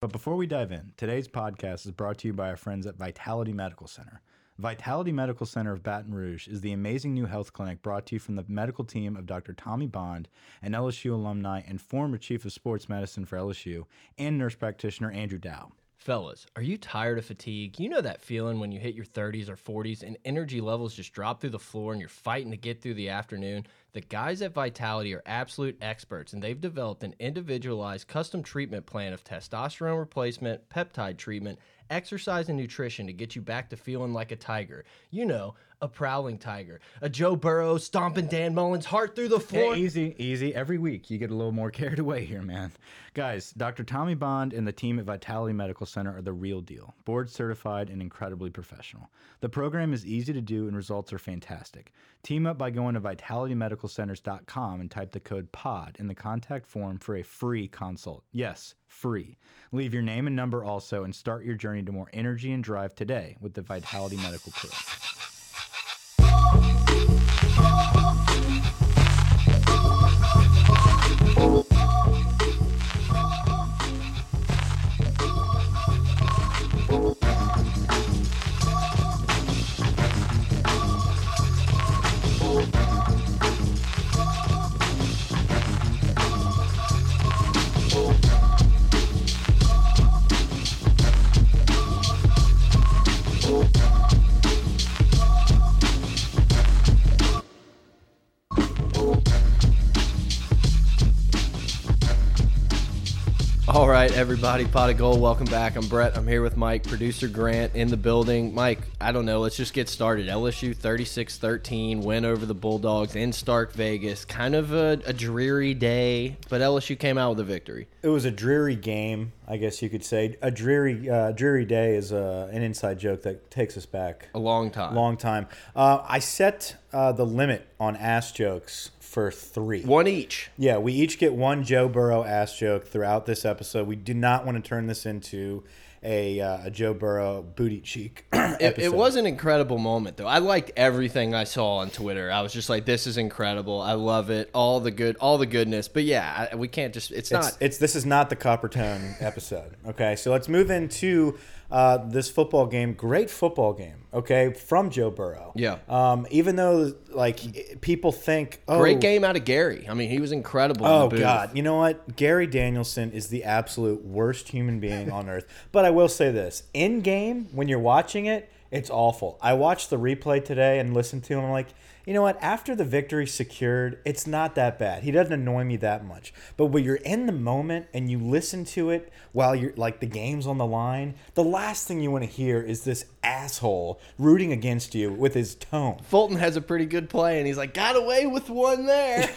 But before we dive in, today's podcast is brought to you by our friends at Vitality Medical Center. Vitality Medical Center of Baton Rouge is the amazing new health clinic brought to you from the medical team of Dr. Tommy Bond, an LSU alumni and former chief of sports medicine for LSU, and nurse practitioner Andrew Dow. Fellas, are you tired of fatigue? You know that feeling when you hit your 30s or 40s and energy levels just drop through the floor and you're fighting to get through the afternoon? The guys at Vitality are absolute experts and they've developed an individualized custom treatment plan of testosterone replacement, peptide treatment, exercise, and nutrition to get you back to feeling like a tiger. You know, a prowling tiger, a Joe Burrow stomping Dan Mullen's heart through the floor. Hey, easy, easy. Every week you get a little more carried away here, man. Guys, Dr. Tommy Bond and the team at Vitality Medical Center are the real deal. Board certified and incredibly professional. The program is easy to do and results are fantastic. Team up by going to vitalitymedicalcenters.com and type the code POD in the contact form for a free consult. Yes, free. Leave your name and number also and start your journey to more energy and drive today with the Vitality Medical crew. All everybody, pot of gold. Welcome back. I'm Brett. I'm here with Mike, producer Grant in the building. Mike, I don't know. Let's just get started. LSU 36 13, win over the Bulldogs in Stark Vegas. Kind of a, a dreary day, but LSU came out with a victory. It was a dreary game, I guess you could say. A dreary, uh, dreary day is uh, an inside joke that takes us back A long time. long time. Uh, I set uh, the limit on ass jokes for three. One each. Yeah, we each get one Joe Burrow ass joke throughout this episode. We do not want to turn this into a, uh, a Joe Burrow booty cheek. It, it was an incredible moment, though. I liked everything I saw on Twitter. I was just like, "This is incredible. I love it. All the good, all the goodness." But yeah, I, we can't just. It's, It's, not. it's this is not the Coppertone episode. Okay, so let's move into uh, this football game. Great football game. Okay, from Joe Burrow. Yeah. Um, even though like people think, oh, Great game out of Gary. I mean, he was incredible. in Oh the. God! You know what? Gary Danielson is the absolute worst human being on earth. But I will say this: in game, when you're watching it, it's awful. I watched the replay today and listened to him. I'm like, you know what? After the victory secured, it's not that bad. He doesn't annoy me that much. But when you're in the moment and you listen to it while you're like the game's on the line, the last thing you want to hear is this asshole rooting against you with his tone. Fulton has a pretty good play, and he's like, got away with one there.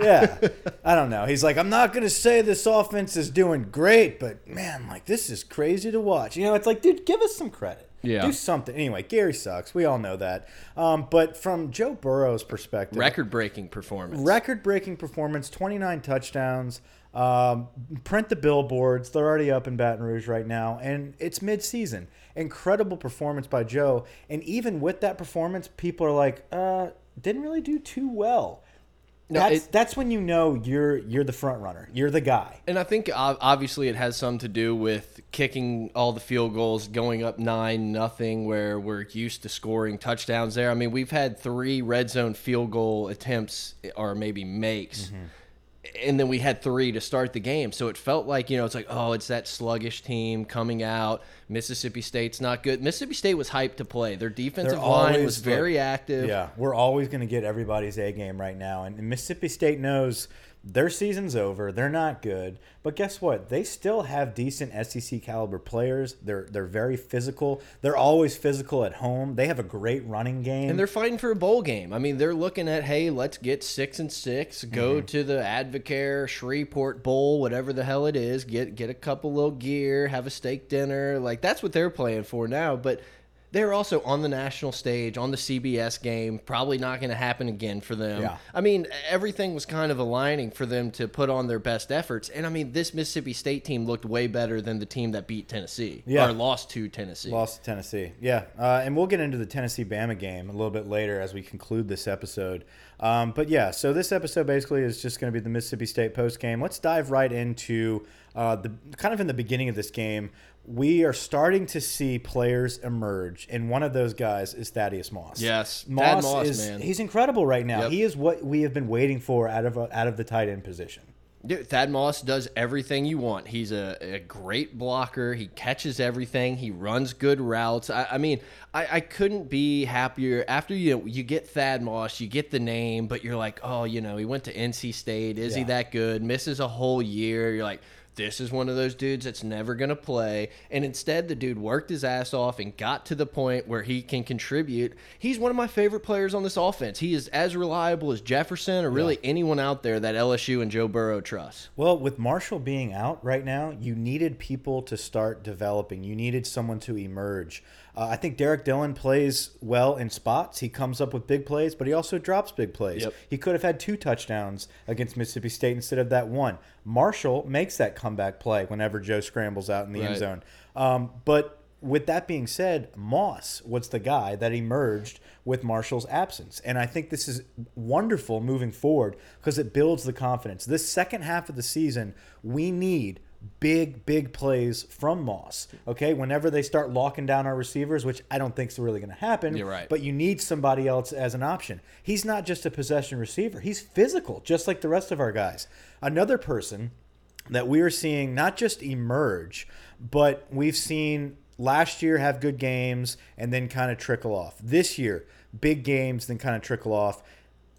yeah. I don't know. He's like, I'm not going to say this offense is doing great, but man, like, this is crazy to watch. You know, it's like, dude, give us some credit. Yeah. Do something. Anyway, Gary sucks. We all know that. Um, but from Joe Burrow's perspective, Record breaking performance. record breaking performance 29 touchdowns. Um, print the billboards. They're already up in Baton Rouge right now, and it's mid season. Incredible performance by Joe. And even with that performance, people are like, uh, didn't really do too well. No, that's it- that's when you know you're you're the front runner. You're the guy. and I think obviously it has some to do with kicking all the field goals, going up nine nothing, where we're used to scoring touchdowns there. I mean, we've had three red zone field goal attempts or maybe makes. Mm-hmm. And then we had three to start the game. So it felt like, you know, it's like, oh, it's that sluggish team coming out. Mississippi State's not good. Mississippi State was hyped to play. Their defensive They're line always was very active. Yeah, we're always going to get everybody's A game right now, and Mississippi State knows their season's over. They're not good, but guess what? They still have decent SEC caliber players. They're they're very physical. They're always physical at home. They have a great running game. And they're fighting for a bowl game. I mean, they're looking at, hey, let's get six and six, go Mm-hmm. to the Advocare, Shreveport Bowl, whatever the hell it is, get get a couple little gear, have a steak dinner. Like that's what they're playing for now. But they're also on the national stage, on the CBS game. Probably not going to happen again for them. Yeah. I mean, everything was kind of aligning for them to put on their best efforts. And I mean, this Mississippi State team looked way better than the team that beat Tennessee Yeah. or lost to Tennessee. Lost to Tennessee. Yeah. Uh, and we'll get into the Tennessee Bama game a little bit later as we conclude this episode. Um, but yeah, so this episode basically is just going to be the Mississippi State post game. Let's dive right into uh, the kind of in the beginning of this game, we are starting to see players emerge, and one of those guys is Thaddeus Moss. Yes, Thad Moss, Moss, is man. he's incredible right now. Yep. He is what we have been waiting for out of out of the tight end position. Dude, Thad Moss does everything you want. He's a, a great blocker. He catches everything. He runs good routes. I, I mean, I, I couldn't be happier. After you you get Thad Moss, you get the name, but you're like, oh, you know, he went to NC State. Is he that good? Misses a whole year. You're like, this is one of those dudes that's never going to play. And instead, the dude worked his ass off and got to the point where he can contribute. He's one of my favorite players on this offense. He is as reliable as Jefferson or really anyone out there that LSU and Joe Burrow trust. Well, with Marshall being out right now, you needed people to start developing. You needed someone to emerge. Uh, I think Derrick Dillon plays well in spots. He comes up with big plays, but he also drops big plays. Yep. He could have had two touchdowns against Mississippi State instead of that one. Marshall makes that comeback play whenever Joe scrambles out in the end zone. Um, but with that being said, Moss was the guy that emerged with Marshall's absence. And I think this is wonderful moving forward because it builds the confidence. This second half of the season, we need big, big plays from Moss. Okay. Whenever they start locking down our receivers, which I don't think is really going to happen. You're right. But you need somebody else as an option. He's not just a possession receiver, he's physical, just like the rest of our guys. Another person that we are seeing not just emerge, but we've seen last year have good games and then kind of trickle off. This year, big games, then kind of trickle off.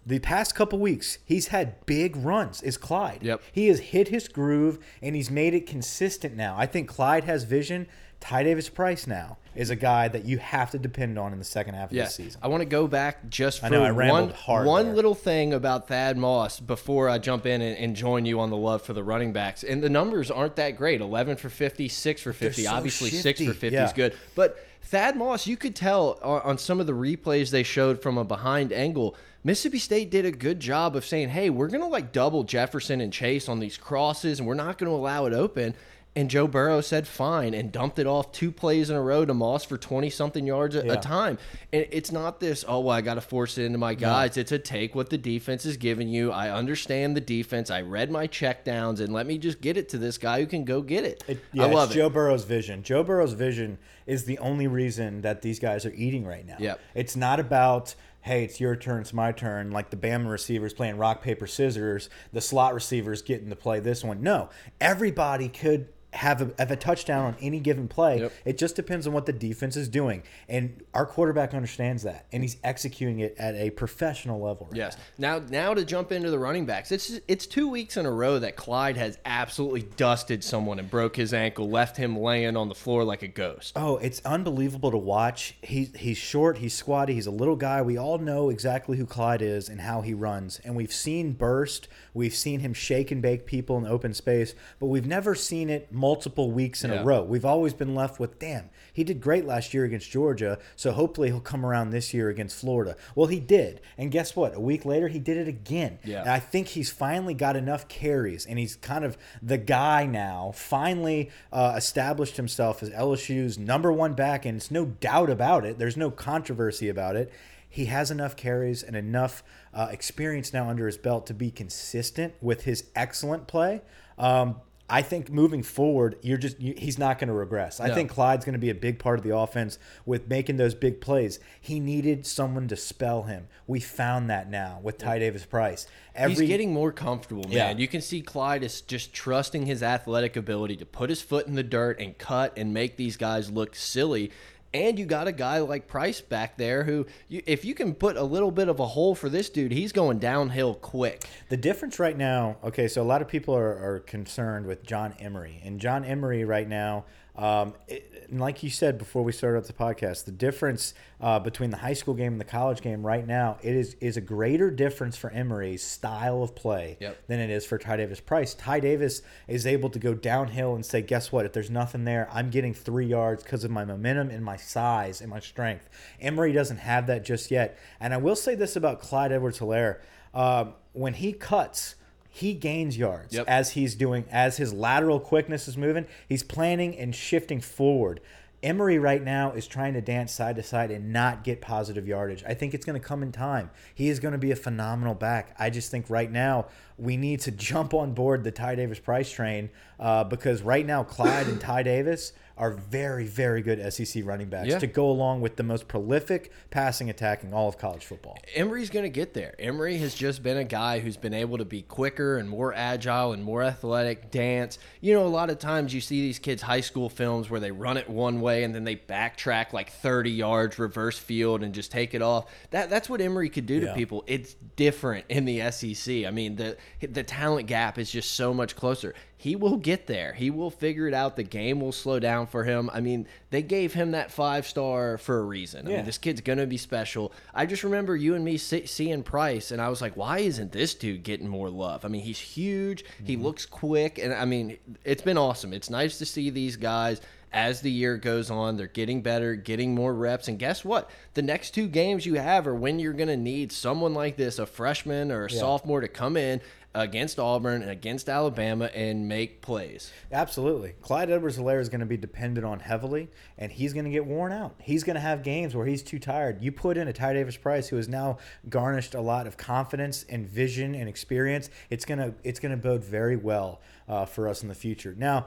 The past couple weeks, he's had big runs. Is Clyde? Yep. He has hit his groove and he's made it consistent now. I think Clyde has vision. Ty Davis Price now is a guy that you have to depend on in the second half of Yeah, the season. I want to go back just for I know, I one, hard one there. little thing about Thad Moss before I jump in and, and join you on the love for the running backs. And the numbers aren't that great 11 for 50, 6 for 50. so Obviously, 6 for 50 yeah. is good. But Thad Moss, you could tell on, on some of the replays they showed from a behind angle. Mississippi State did a good job of saying, hey, we're going to like double Jefferson and Chase on these crosses, and we're not going to allow it open. And Joe Burrow said fine and dumped it off two plays in a row to Moss for 20 something yards a, a time. And it's not this, oh, well, I got to force it into my guys. It's a take what the defense is giving you. I understand the defense. I read my check downs and let me just get it to this guy who can go get it. It, yeah, I love it's it. Joe Burrow's vision. Joe Burrow's vision is the only reason that these guys are eating right now. Yep. It's not about hey, it's your turn, it's my turn. Like the Bama receivers playing rock paper scissors, the slot receivers getting to play this one. No, everybody could. Have a, have a touchdown on any given play. Yep. It just depends on what the defense is doing, and our quarterback understands that, and he's executing it at a professional level. Right Yes. Now, now to jump into the running backs, it's it's two weeks in a row that Clyde has absolutely dusted someone and broke his ankle, left him laying on the floor like a ghost. Oh, it's unbelievable to watch. He he's short, he's squatty, he's a little guy. We all know exactly who Clyde is and how he runs. And we've seen burst, we've seen him shake and bake people in open space, but we've never seen it multiple weeks in Yeah. a row. We've always been left with, damn, he did great last year against Georgia, so hopefully he'll come around this year against Florida. Well, he did. And guess what? A week later he did it again. Yeah. And I think he's finally got enough carries, and he's kind of the guy now. Finally uh, established himself as LSU's number one back, and it's no doubt about it. There's no controversy about it. He has enough carries and enough uh, experience now under his belt to be consistent with his excellent play. Um, I think moving forward, you're just you, he's not going to regress. I No. think Clyde's going to be a big part of the offense with making those big plays. He needed someone to spell him. We found that now with Ty Davis Price. Every He's getting more comfortable, man. Yeah. You can see Clyde is just trusting his athletic ability to put his foot in the dirt and cut and make these guys look silly. And you got a guy like Price back there who, you, if you can put a little bit of a hole for this dude, he's going downhill quick. The difference right now, okay, so a lot of people are, are concerned with John Emery. And John Emery right now, um, it, and like you said before we started up the podcast, the difference uh, between the high school game and the college game right now, it is is a greater difference for Emery's style of play Yep. than it is for Ty Davis Price. Ty Davis is able to go downhill and say, guess what? If there's nothing there, I'm getting three yards because of my momentum and my size and my strength. Emery doesn't have that just yet. And I will say this about Clyde Edwards Helaire. Um, when he cuts, he gains yards Yep. as he's doing, as his lateral quickness is moving. He's planning and shifting forward. Emery right now is trying to dance side to side and not get positive yardage. I think it's going to come in time. He is going to be a phenomenal back. I just think right now we need to jump on board the Ty Davis Price train uh, because right now Clyde and Ty Davis are very, very good SEC running backs Yeah. to go along with the most prolific passing attack in all of college football. Emery's going to get there. Emery has just been a guy who's been able to be quicker and more agile and more athletic, dance. You know, a lot of times you see these kids' high school films where they run it one way and then they backtrack like 30 yards, reverse field, and just take it off. That That's what Emery could do to people. It's different in the SEC. I mean, the, the talent gap is just so much closer. He will get there. He will figure it out. The game will slow down for him. I mean, they gave him that five star for a reason. I Yeah. mean, this kid's gonna be special. I just remember you and me see, seeing Price, and I was like, why isn't this dude getting more love? I mean, he's huge. He mm-hmm. looks quick, and I mean, it's been awesome. It's nice to see these guys. As the year goes on, they're getting better, getting more reps. And guess what? The next two games you have are when you're going to need someone like this, a freshman or a sophomore, to come in against Auburn and against Alabama and make plays. Absolutely. Clyde Edwards Helaire is going to be depended on heavily, and he's going to get worn out. He's going to have games where he's too tired. You put in a Ty Davis Price who has now garnished a lot of confidence and vision and experience. It's going to it's going to bode very well uh, for us in the future. Now,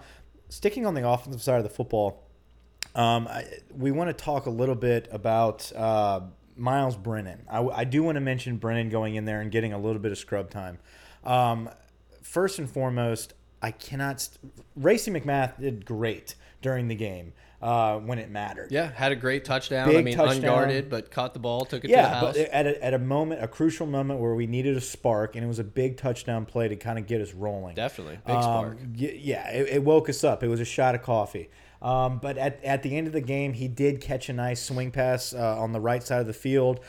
sticking on the offensive side of the football, um, I, we want to talk a little bit about uh, Miles Brennan. I, I do want to mention Brennan going in there and getting a little bit of scrub time. Um, first and foremost, I cannot. St- Racey McMath did great during the game uh, when it mattered. Yeah, had a great touchdown. I Big mean, touchdown. unguarded, but caught the ball, took it to the house. but at a, at a moment, a crucial moment where we needed a spark, and it was a big touchdown play to kind of get us rolling. Definitely. Big Um, spark. yeah, it, it woke us up. It was a shot of coffee. Um, but at, at the end of the game, he did catch a nice swing pass uh, on the right side of the field.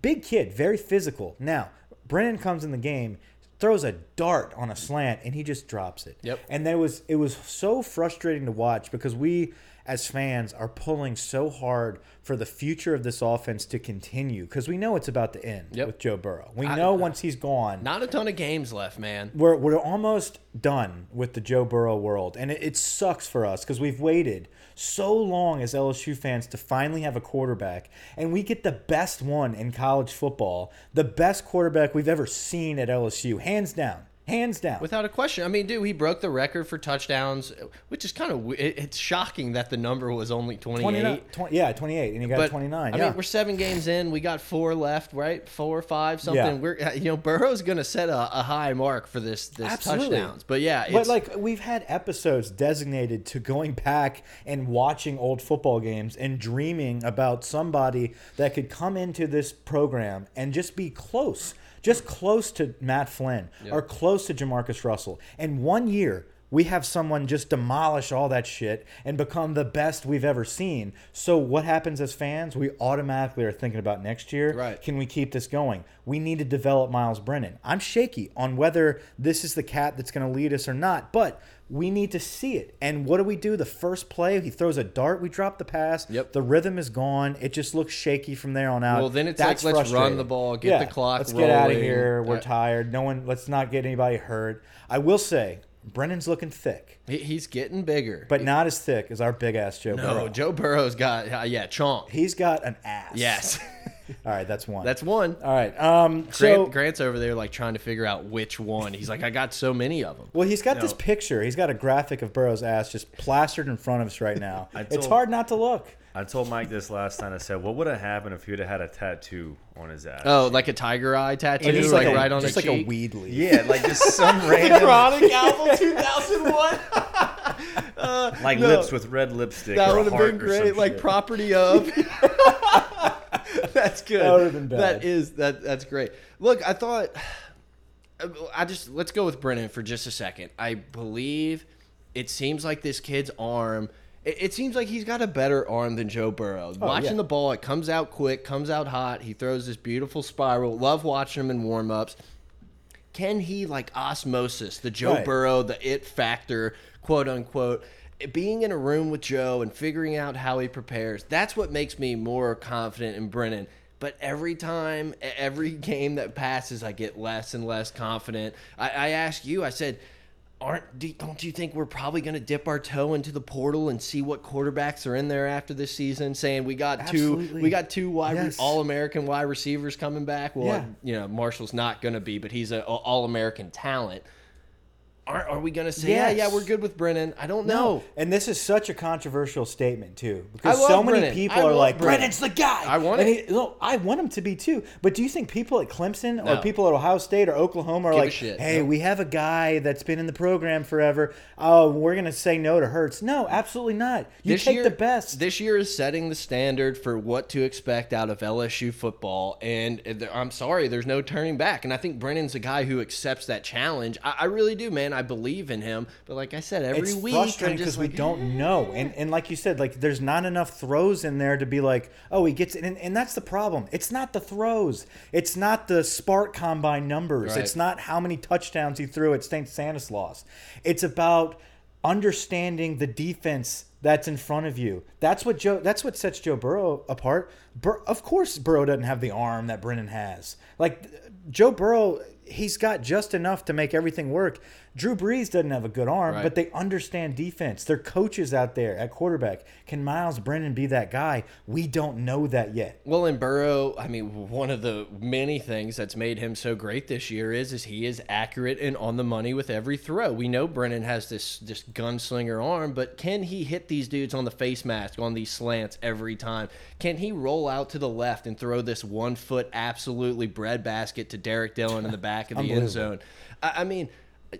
Big kid, very physical. Now, Brennan comes in the game, throws a dart on a slant, and he just drops it. Yep. And there was it was so frustrating to watch because we as fans are pulling so hard for the future of this offense to continue because we know it's about to end Yep. with Joe Burrow. We know once he's gone, Not a ton of games left, man. we're, we're almost done with the Joe Burrow world. And it, it sucks for us because we've waited so long as LSU fans to finally have a quarterback. And we get the best one in college football, the best quarterback we've ever seen at LSU, hands down. Hands down. Without a question. I mean, dude, he broke the record for touchdowns, which is kind of it, it's shocking that the number was only 28. 20, yeah, 28. And he got But 29. I mean, we're seven games in. We got four left, right? Four or five, something. Yeah. We're uh, you know Burrow's going to set a, a high mark for this this Absolutely. touchdowns. But yeah, it's, But like we've had episodes designated to going back and watching old football games and dreaming about somebody that could come into this program and just be close, just close to Matt Flynn or close to Jamarcus Russell. And one year we have someone just demolish all that shit and become the best we've ever seen. So what happens as fans? We automatically are thinking about next year. Right. Can we keep this going? We need to develop Miles Brennan. I'm shaky on whether this is the cat that's going to lead us or not, but we need to see it. And what do we do? The first play, he throws a dart, we drop the pass. Yep. The rhythm is gone. It just looks shaky from there on out. Well, then it's That's like, let's run the ball, get the clock Let's get out of here. We're tired. No one. Let's not get anybody hurt. I will say, Brennan's looking thick, he's getting bigger. but not as thick as our big ass Joe no, Burrow. Joe Burrow's got uh, yeah, chomp. He's got an ass. Yes, All right, that's one. that's one. all right. Um. Grant, So Grant's over there like trying to figure out which one. He's like, I got so many of them. Well, he's got this picture. He's got a graphic of Burrow's ass just plastered in front of us right now. I it's hard not to look. I told Mike this last time. I said, "What would have happened if he would have had a tattoo on his ass?" Oh, like a tiger eye tattoo, And just like, a, right on just the like a cheek. weed leaf. yeah, like just some random Chronic album 2001. like No. lips with red lipstick. That would have been great. Like shit. property of. that's good. That would've been bad. That is that. That's great. Look, I thought. I just let's go with Brennan for just a second. I believe it seems like this kid's arm. It, it seems like he's got a better arm than Joe Burrow. Oh, watching yeah. the ball, it comes out quick, comes out hot. He throws this beautiful spiral. Love watching him in warm ups. Can he like osmosis the Joe Right. Burrow, the it factor, quote unquote? Being in a room with Joe and figuring out how he prepares, that's what makes me more confident in Brennan. But every time, every game that passes, I get less and less confident. I, I asked you, I said, aren't do, don't you think we're probably going to dip our toe into the portal and see what quarterbacks are in there after this season saying we got two we got two wide Yes. all American wide receivers coming back well Yeah. you know Marshall's not going to be but he's an all American talent are, are we going to say yeah yeah we're good with Brennan I don't know And this is such a controversial statement too, because so many Brennan. people I are like, Brennan. "Brennan's the guy." I want and it. He, no, I want him to be too. But do you think people at Clemson No. or people at Ohio State or Oklahoma are Give like, shit. "Hey, No. we have a guy that's been in the program forever. Oh, we're gonna say no to Hurts." No, absolutely not. You this take year, the best. This year is setting the standard for what to expect out of LSU football, and uh, I'm sorry, there's no turning back. And I think Brennan's a guy who accepts that challenge. I, I really do, man. I believe in him. But like I said, every it's week frustrating because like, we don't know, and and like you said, like there's not enough throws in there to be like, oh, he gets it, and, and that's the problem. It's not the throws, it's not the SPARQ Combine numbers, Right. it's not how many touchdowns he threw at St. Stanislaus. It's about understanding the defense that's in front of you. That's what Joe. That's what sets Joe Burrow apart. Bur- of course, Burrow doesn't have the arm that Brennan has. Like Joe Burrow, he's got just enough to make everything work. Drew Brees doesn't have a good arm, Right. but they understand defense. They're coaches out there at quarterback. Can Miles Brennan be that guy? We don't know that yet. Well, in Burrow, I mean, one of the many things that's made him so great this year is is he is accurate and on the money with every throw. We know Brennan has this this gunslinger arm, but can he hit these dudes on the face mask on these slants every time? Can he roll out to the left and throw this one foot absolutely breadbasket to Derrick Dillon in the back of the end zone? I, I mean.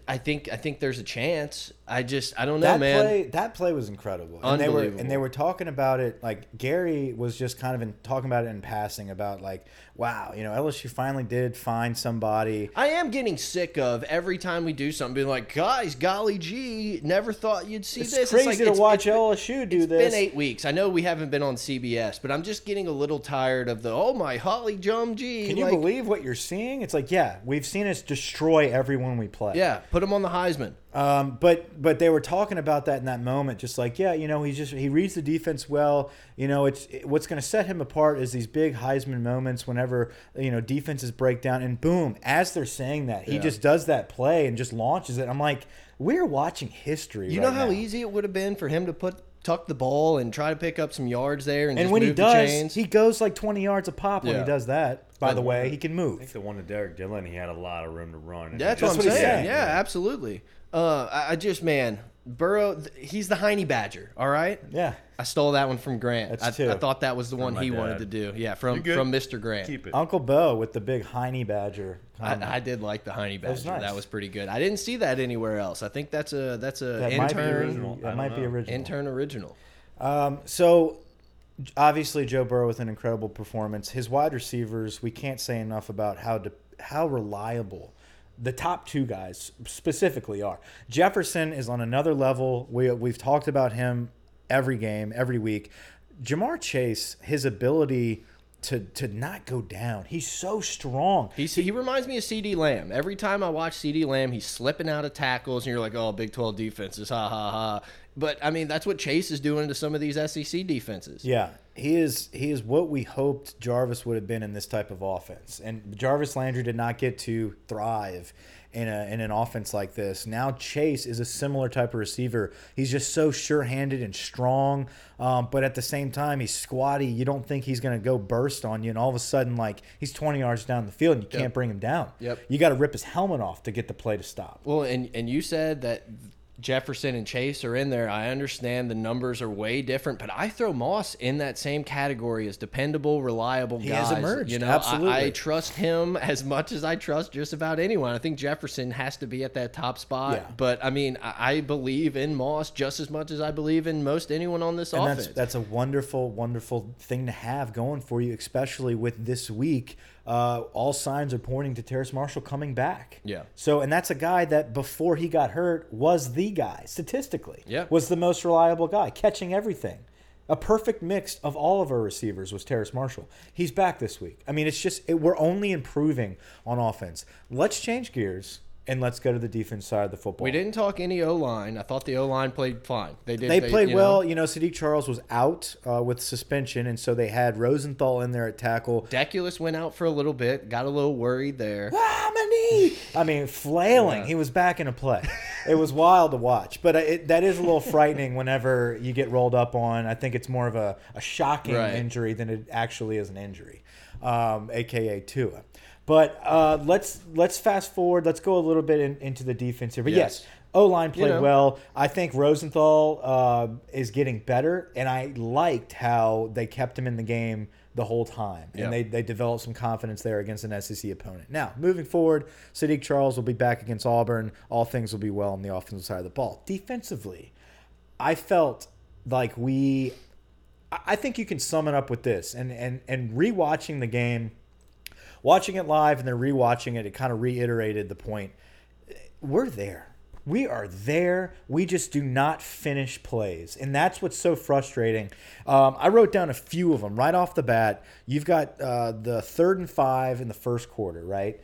I think I think there's a chance. I just I don't know, that man. play that play was incredible. And they were and they were talking about it like Gary was just kind of in, talking about it in passing about like wow, you know, LSU finally did find somebody. I am getting sick of every time we do something being like, guys, golly gee, never thought you'd see this. It's this. crazy like, to it's- watch it's- LSU do It's this. been eight weeks. I know we haven't been on CBS, but I'm just getting a little tired of the oh my holly jum gee. Can you like, believe what you're seeing? It's like, yeah, we've seen us destroy everyone we play. Yeah, put them on the Heisman. Um, but but they were talking about that in that moment, just like yeah, you know, he's just he reads the defense well. You know, it's it- what's going to set him apart is these big Heisman moments whenever you know defenses break down, and boom, as they're saying that, he Yeah. just does that play and just launches it. I'm like, we're watching history. You right know how now. easy it would have been for him to put tuck the ball and try to pick up some yards there, and, And just when he move the does, chains. he goes like 20 yards a pop when Yeah. he does that. By But- the way, he can I move. think the one to Derrick Dillon, he had a lot of room to run. And That's, he what I'm saying. saying. Yeah, absolutely. Uh, I, I just man, Burrow, he's the Heine Badger. All right. Yeah. I stole that one from Grant. That's I, two. I thought that was the one my he wanted dad. to do. Yeah, from good. from Mr. Grant. Keep it. Uncle Bo with the big Heine Badger. comment. I, I did like the Heine Badger. was That was pretty good. I didn't see that anywhere else. I think that's a that's a that might be intern original. That don't might be original. intern original. Um, so obviously Joe Burrow with an incredible performance. His wide receivers, we can't say enough about how de- how reliable the top two guys specifically are. Jefferson is on another level. We we've talked about him every game, every week. Ja'Marr Chase, his ability to to not go down. He's so strong. He's, he reminds me of CeeDee Lamb. Every time I watch CeeDee Lamb, he's slipping out of tackles, and you're like, "Oh, Big 12 defenses, ha ha ha." But I mean, that's what Chase is doing to some of these SEC defenses. Yeah, he is. He is what we hoped Jarvis would have been in this type of offense. And Jarvis Landry did not get to thrive in a in an offense like this. Now Chase is a similar type of receiver. He's just so sure-handed and strong, um, but at the same time he's squatty. You don't think he's going to go burst on you, and all of a sudden, like he's 20 yards down the field, and you can't bring him down. Yep. You got to rip his helmet off to get the play to stop. Well, and and you said that Jefferson and Chase are in there. I understand the numbers are way different, but I throw Moss in that same category as dependable, reliable He guys. has emerged, You know, absolutely. I, I trust him as much as I trust just about anyone. I think Jefferson has to be at that top spot. Yeah. But I mean, I, I believe in Moss just as much as I believe in most anyone on this and offense. that's that's a wonderful, wonderful thing to have going for you, especially with this week. Uh, all signs are pointing to Terrace Marshall coming back. Yeah. So, and that's a guy that before he got hurt was the guy statistically. Yeah. Was the most reliable guy, catching everything. A perfect mix of all of our receivers was Terrace Marshall. He's back this week. I mean, it's just it, we're only improving on offense. Let's change gears and let's go to the defense side of the football. We didn't talk any O line. I thought the O line played fine. They did. They played you know, well. You know, Saahdiq Charles was out uh, with suspension, and so they had Rosenthal in there at tackle. Deculus went out for a little bit. Got a little worried there. Ah, my knee! I mean, flailing. Yeah. He was back in a play. it was wild to watch, but it, that is a little frightening whenever you get rolled up on. I think it's more of a, a shocking Right. injury than it actually is an injury, um, aka Tua. But uh, let's let's fast forward. Let's go a little bit in, into the defense here. But yes, Yes. O line played know. well. I think Rosenthal uh, is getting better, and I liked how they kept him in the game the whole time, and Yep. they they developed some confidence there against an SEC opponent. Now, moving forward, Saahdiq Charles will be back against Auburn. All things will be well on the offensive side of the ball. Defensively, I felt like we. I I think you can sum it up with this, and and and rewatching the game, watching it live and then rewatching it, it kind of reiterated the point. We're there. We are there. We just do not finish plays, and that's what's so frustrating. Um, I wrote down a few of them right off the bat. You've got uh, the third and five in the first quarter, right?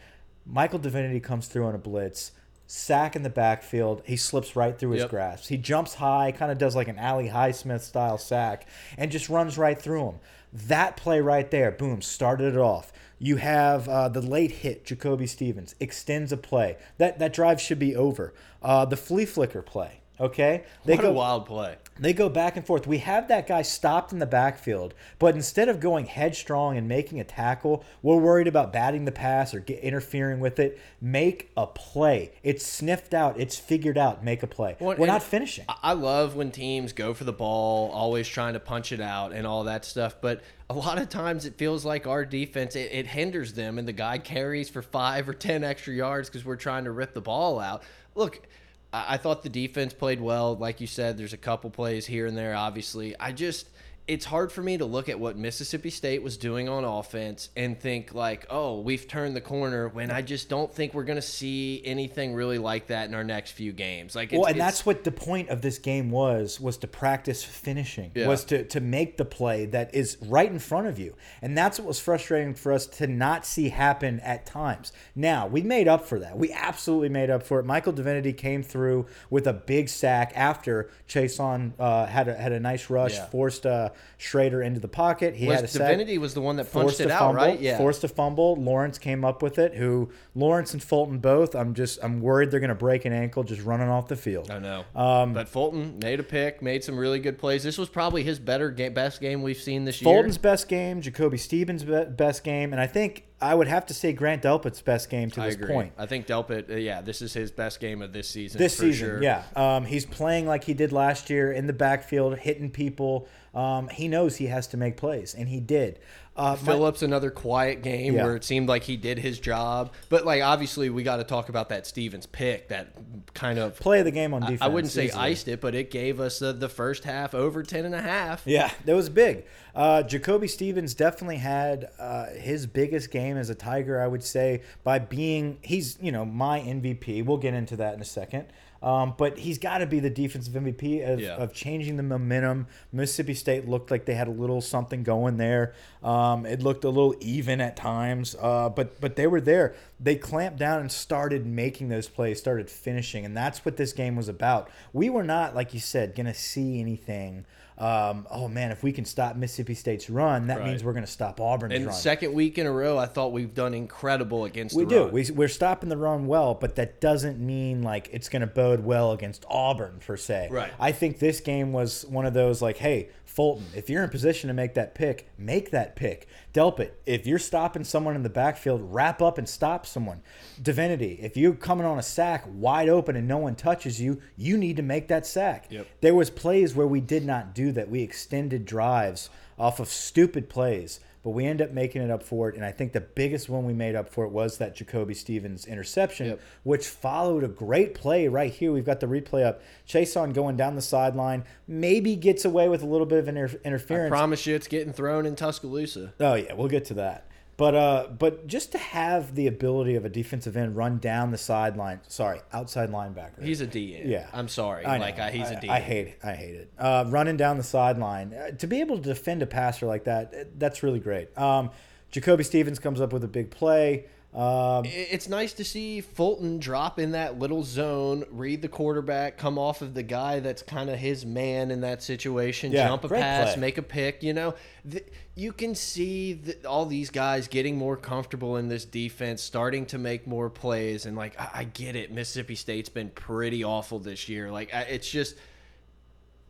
Michael Divinity comes through on a blitz, sack in the backfield. He slips right through his Yep. grasp. He jumps high, kind of does like an Ali Highsmith style sack, and just runs right through him. That play right there, boom, started it off. You have uh, the late hit, Jacoby Stevens extends a play. That that drive should be over. Uh, the flea flicker play, okay? They What a wild play. they go back and forth. We have that guy stopped in the backfield, but instead of going headstrong and making a tackle, we're worried about batting the pass or get, interfering with it. Make a play. It's sniffed out. It's figured out. Make a play. Well, we're not finishing. I- I love when teams go for the ball, always trying to punch it out and all that stuff. But a lot of times it feels like our defense it, it hinders them, and the guy carries for five or ten extra yards because we're trying to rip the ball out. Look, I, thought the defense played well. Like you said, there's a couple plays here and there. Obviously, I just it's hard for me to look at what Mississippi State was doing on offense and think like, oh, we've turned the corner. When I just don't think we're going to see anything really like that in our next few games. Like, it's, well, and that's what the point of this game was was to practice finishing. Yeah. Was to to make the play that is right in front of you. And that's what was frustrating for us to not see happen at times. Now, we made up for that. We absolutely made up for it. Michael Divinity came through with a big sack after Chaisson uh, had a had a nice rush, Yeah. forced uh, Shrader into the pocket. He was had a sack Divinity was the one that forced punched it a out, fumble, right? Yeah. Forced a fumble. Lawrence came up with it. Who Lawrence and Fulton both. I'm just I'm worried they're going to break an ankle just running off the field. I know. Um, but Fulton made a pick, made some really good plays. This was probably his better game, best game we've seen this Fulton's year. Fulton's best game, Jacoby Stevens' be- best game, and I think I would have to say Grant Delpit's best game to I this agree. point. I think Delpit, uh, yeah, this is his best game of this season. This for season, sure. yeah, um, he's playing like he did last year in the backfield, hitting people. Um, he knows he has to make plays, and he did. Uh, my- Phillips another quiet game Yeah. where it seemed like he did his job, but like obviously we got to talk about that Stevens pick that kind of play of the game on defense. I wouldn't say easily. iced it, but it gave us the, the first half over 10 and a half. Yeah, that was big. Uh, Jacoby Stevens definitely had uh, his biggest game as a Tiger, I would say, by being he's you know my MVP. We'll get into that in a second. Um, but he's got to be the defensive MVP of, Yeah. of changing the momentum. Mississippi State looked like they had a little something going there. Um, it looked a little even at times, uh, but but they were there. They clamped down and started making those plays, started finishing, and that's what this game was about. We were not, like you said, going to see anything. Um, oh man, if we can stop Mississippi State's run, that Right. means we're going to stop Auburn's And run. second week in a row, I thought we've done incredible against We do. run. We, we're stopping the run well, but that doesn't mean like it's going to bode well against Auburn per se. Right. I think this game was one of those like, hey, Fulton, if you're in position to make that pick, make that pick. Delpit, if you're stopping someone in the backfield, wrap up and stop someone. Divinity, if you're coming on a sack wide open and no one touches you, you need to make that sack. Yep. There was plays where we did not do that. We extended drives off of stupid plays, but we end up making it up for it. And I think the biggest one we made up for it was that Jacoby Stevens interception, Yep. which followed a great play right here. We've got the replay up. Chase on going down the sideline, maybe gets away with a little bit of inter I promise you, it's getting thrown in Tuscaloosa. Oh yeah, we'll get to that. But uh, but just to have the ability of a defensive end run down the sideline, sorry, outside linebacker. He's a DN. Yeah, I'm sorry. I know. like I, he's a I- DN. I hate it. I hate it. Uh, running down the sideline uh, to be able to defend a passer like that, uh, that's really great. Um, Jacoby Stevens comes up with a big play. Um, It's nice to see Fulton drop in that little zone, read the quarterback, come off of the guy that's kind of his man in that situation, Yeah, jump a pass, play. make a pick. You know, Th you can see that all these guys getting more comfortable in this defense, starting to make more plays, and like I, I get it. Mississippi State's been pretty awful this year. Like I, it's just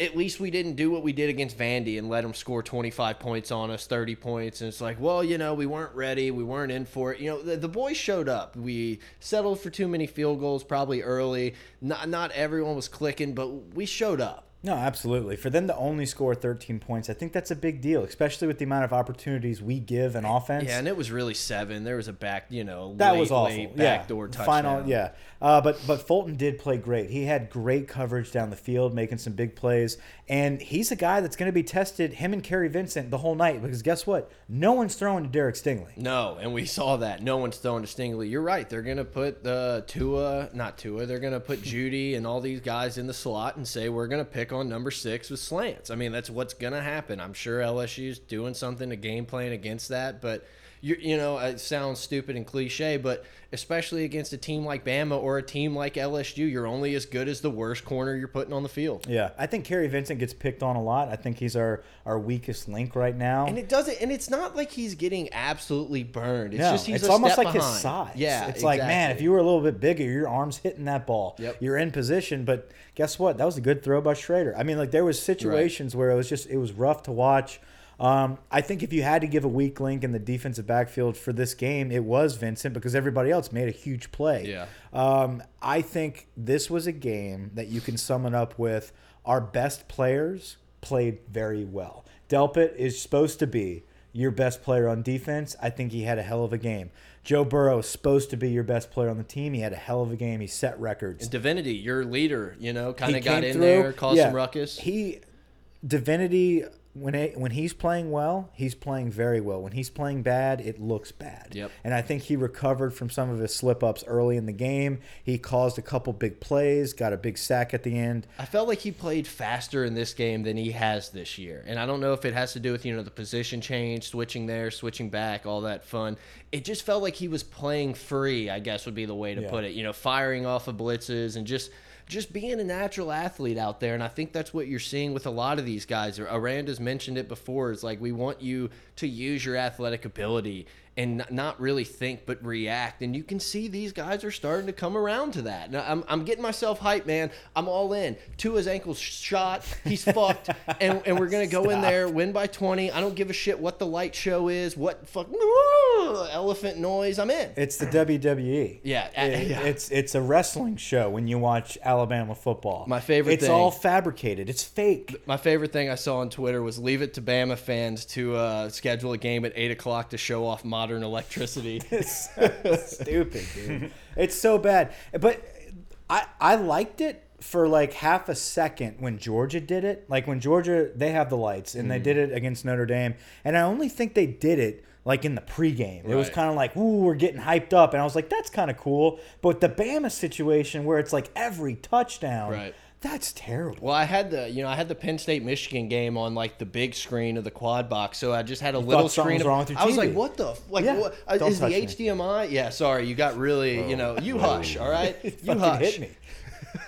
at least we didn't do what we did against Vandy and let them score 25 points on us, 30 points. And it's like, well, you know, we weren't ready. We weren't in for it. You know, the, the boys showed up. We settled for too many field goals probably early. Not, not everyone was clicking, but we showed up. No, absolutely. For them to only score 13 points, I think that's a big deal, especially with the amount of opportunities we give in offense. Yeah, and it was really seven. There was a back, you know, that late, was awful. late yeah, backdoor touchdown. final. Yeah, uh, but but Fulton did play great. He had great coverage down the field, making some big plays, and he's a guy that's going to be tested. Him and Kary Vincent the whole night because guess what? No one's throwing to Derek Stingley. No, and we saw that. No one's throwing to Stingley. You're right. They're gonna put uh, Tua, not Tua. They're gonna put Jeudy and all these guys in the slot and say we're gonna pick on number six with slants. I mean, that's what's gonna happen. I'm sure LSU's doing something to game plan against that, but you you know it sounds stupid and cliche, but especially against a team like Bama or a team like LSU, you're only as good as the worst corner you're putting on the field. Yeah, I think Kary Vincent gets picked on a lot. I think he's our our weakest link right now. And it doesn't, and it's not like he's getting absolutely burned. It's No, just he's it's almost like behind. his size. Yeah, it's like man, if you were a little bit bigger, your arms hitting that ball. Yep. You're in position, but guess what? That was a good throw by Shrader. I mean, like there was situations where it was just it was rough to watch. Um, I think if you had to give a weak link in the defensive backfield for this game, it was Vincent because everybody else made a huge play. Yeah. Um, I think this was a game that you can sum it up with our best players played very well. Delpit is supposed to be your best player on defense. I think he had a hell of a game. Joe Burrow is supposed to be your best player on the team. He had a hell of a game. He set records. Divinity, your leader, you know, kind of got in through. there, caused Yeah. some ruckus. He Divinity when it, when he's playing well, he's playing very well. When he's playing bad, it looks bad. Yep. And I think he recovered from some of his slip ups early in the game. He caused a couple big plays, got a big sack at the end. I felt like he played faster in this game than he has this year. And I don't know if it has to do with, you know, the position change, switching there, switching back, all that fun. It just felt like he was playing free, I guess would be the way to Yeah. put it. You know, firing off of blitzes and just just being a natural athlete out there. And I think that's what you're seeing with a lot of these guys. Aranda's mentioned it before. It's like we want you to use your athletic ability and not really think but react. And you can see these guys are starting to come around to that. Now, I'm, I'm getting myself hyped, man. I'm all in. Tua's ankle's shot. He's fucked. And, and we're going to go in there, win by 20. I don't give a shit what the light show is, what fuck elephant noise. I'm in. It's the WWE. Yeah, It- yeah. It's it's a wrestling show when you watch Alabama football. My favorite It's thing. all fabricated. It's fake. My favorite thing I saw on Twitter was leave it to Bama fans to uh, schedule a game at 8 o'clock to show off modern electricity. It's so stupid, dude. It's so bad. But I I liked it for like half a second when Georgia did it. Like when Georgia they have the lights and Mm. they did it against Notre Dame, and I only think they did it like in the pregame. It was kind of like, ooh, we're getting hyped up, and I was like, that's kind of cool. But the Bama situation where it's like every touchdown, Right. That's terrible. Well, I had the you know I had the Penn State Michigan game on like the big screen of the quad box, so I just had a little screen. was Of, wrong with your I was TV. like, what the f- like? Yeah, What, uh, don't is the touch me. HDMI? Yeah, sorry, you got really you know you hush, all right, you Fucking hush. hit me.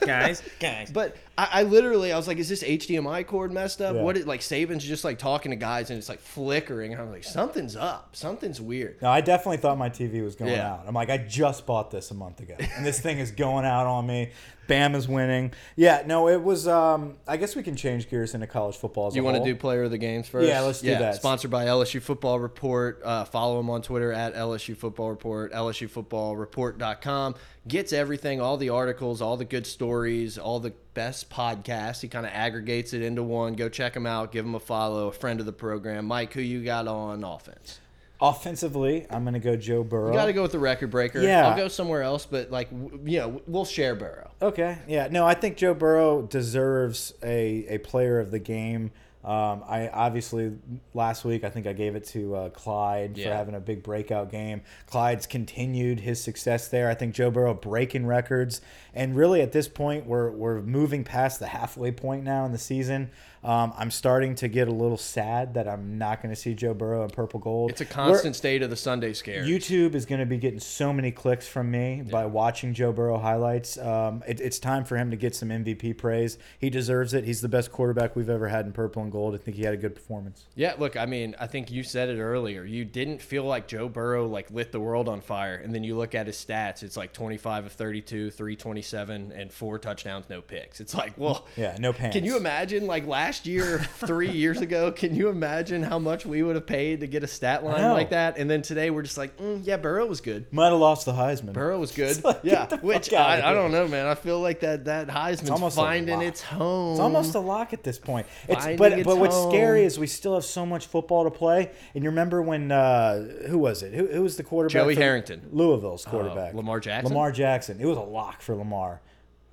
guys, guys. But I, I literally, I was like, "Is this HDMI cord messed up? Yeah. What? It, like Saban's just like talking to guys and it's like flickering. I'm like, something's up. Something's weird. No, I definitely thought my TV was going Yeah. out. I'm like, I just bought this a month ago, and this thing is going out on me. Bam is winning. Yeah, no, it was. Um, I guess we can change gears into college football. As You want to do player of the games first? Yeah, let's do that. Sponsored by LSU Football Report. Uh, follow him on Twitter at LSU Football Report, LSU Football LSUFootballReport.com. Gets everything, all the articles, all the good stories, all the best podcasts. He kind of aggregates it into one. Go check him out. Give him a follow. A friend of the program. Mike, who you got on offense? Offensively, I'm going to go Joe Burrow. You got to go with the record breaker. Yeah. I'll go somewhere else, but like, you know, we'll share Burrow. Okay. Yeah. No, I think Joe Burrow deserves a, a player of the game. Um, I obviously last week I think I gave it to uh, Clyde for having a big breakout game. Clyde's continued his success there. I think Joe Burrow breaking records, and really at this point we're we're moving past the halfway point now in the season. Um, I'm starting to get a little sad that I'm not going to see Joe Burrow in purple gold. It's a We're- constant state of the Sunday scare. YouTube is going to be getting so many clicks from me by watching Joe Burrow highlights. Um, it, it's time for him to get some MVP praise. He deserves it. He's the best quarterback we've ever had in purple and gold. I think he had a good performance. Yeah, look, I mean, I think you said it earlier. You didn't feel like Joe Burrow like lit the world on fire, and then you look at his stats. It's like 25 of 32, 327, and four touchdowns, no picks. It's like, well, Yeah, no pants. Can you imagine, like last year, three years ago? Can you imagine how much we would have paid to get a stat line like that? And then today we're just like, mm, yeah, Burrow was good. Might have lost the Heisman. Burrow was good. like, yeah, which fuck I, I don't know, man. I feel like that that Heisman's almost finding its home. It's almost a lock at this point. It's, Finding but its but what's home. scary is we still have so much football to play. And you remember when uh, who was it? Who, who was the quarterback? Joey Harrington. Louisville's quarterback. Lamar Jackson? Lamar Jackson. It was a lock for Lamar.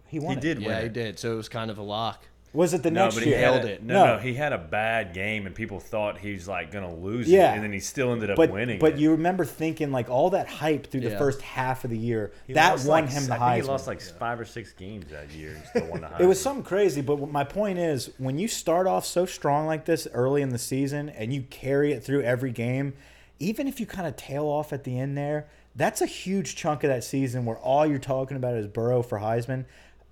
He won. He it. did win Yeah, he it. did. So it was kind of a lock. Was it the No, next but he year? held it. No, No. no, he had a bad game, and people thought he's like going to lose Yeah. it, and then he still ended up but winning. but it. you remember thinking like all that hype through the first half of the year He that won like, him the I think Heisman. He lost like five or six games that year, and still won the It was something crazy, but my point is, when you start off so strong like this early in the season and you carry it through every game, even if you kind of tail off at the end there, that's a huge chunk of that season where all you're talking about is Burrow for Heisman.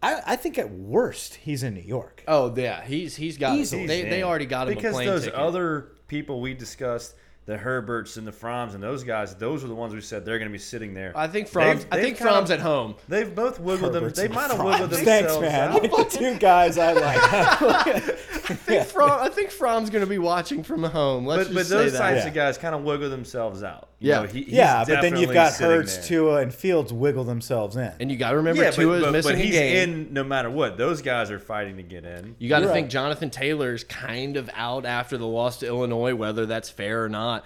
I, I think at worst he's in New York. Oh yeah, he's he's got Easily. they they already got him because a plane those ticket. other people we discussed, the Herberts and the Fromms and those guys, those are the ones we said they're going to be sitting there. I think Fromm's They've- I they've think kind Fromm's of- at home. They've both wiggled them. They might have wiggled Franz. themselves Thanks, man. out. The two guys I like. I think Fromm I think Fromm's going to be watching from home. Let's But, but just say those that. types Yeah. of guys kind of wiggle themselves out. You Yeah. know, he, he's yeah, but then you've got sitting Hurts, there. Tua, and Fields wiggle themselves in. And you got to remember Yeah, Tua but, is missing but a he's game. in no matter what. Those guys are fighting to get in. You got to think right. Jonathan Taylor's kind of out after the loss to Illinois, whether that's fair or not.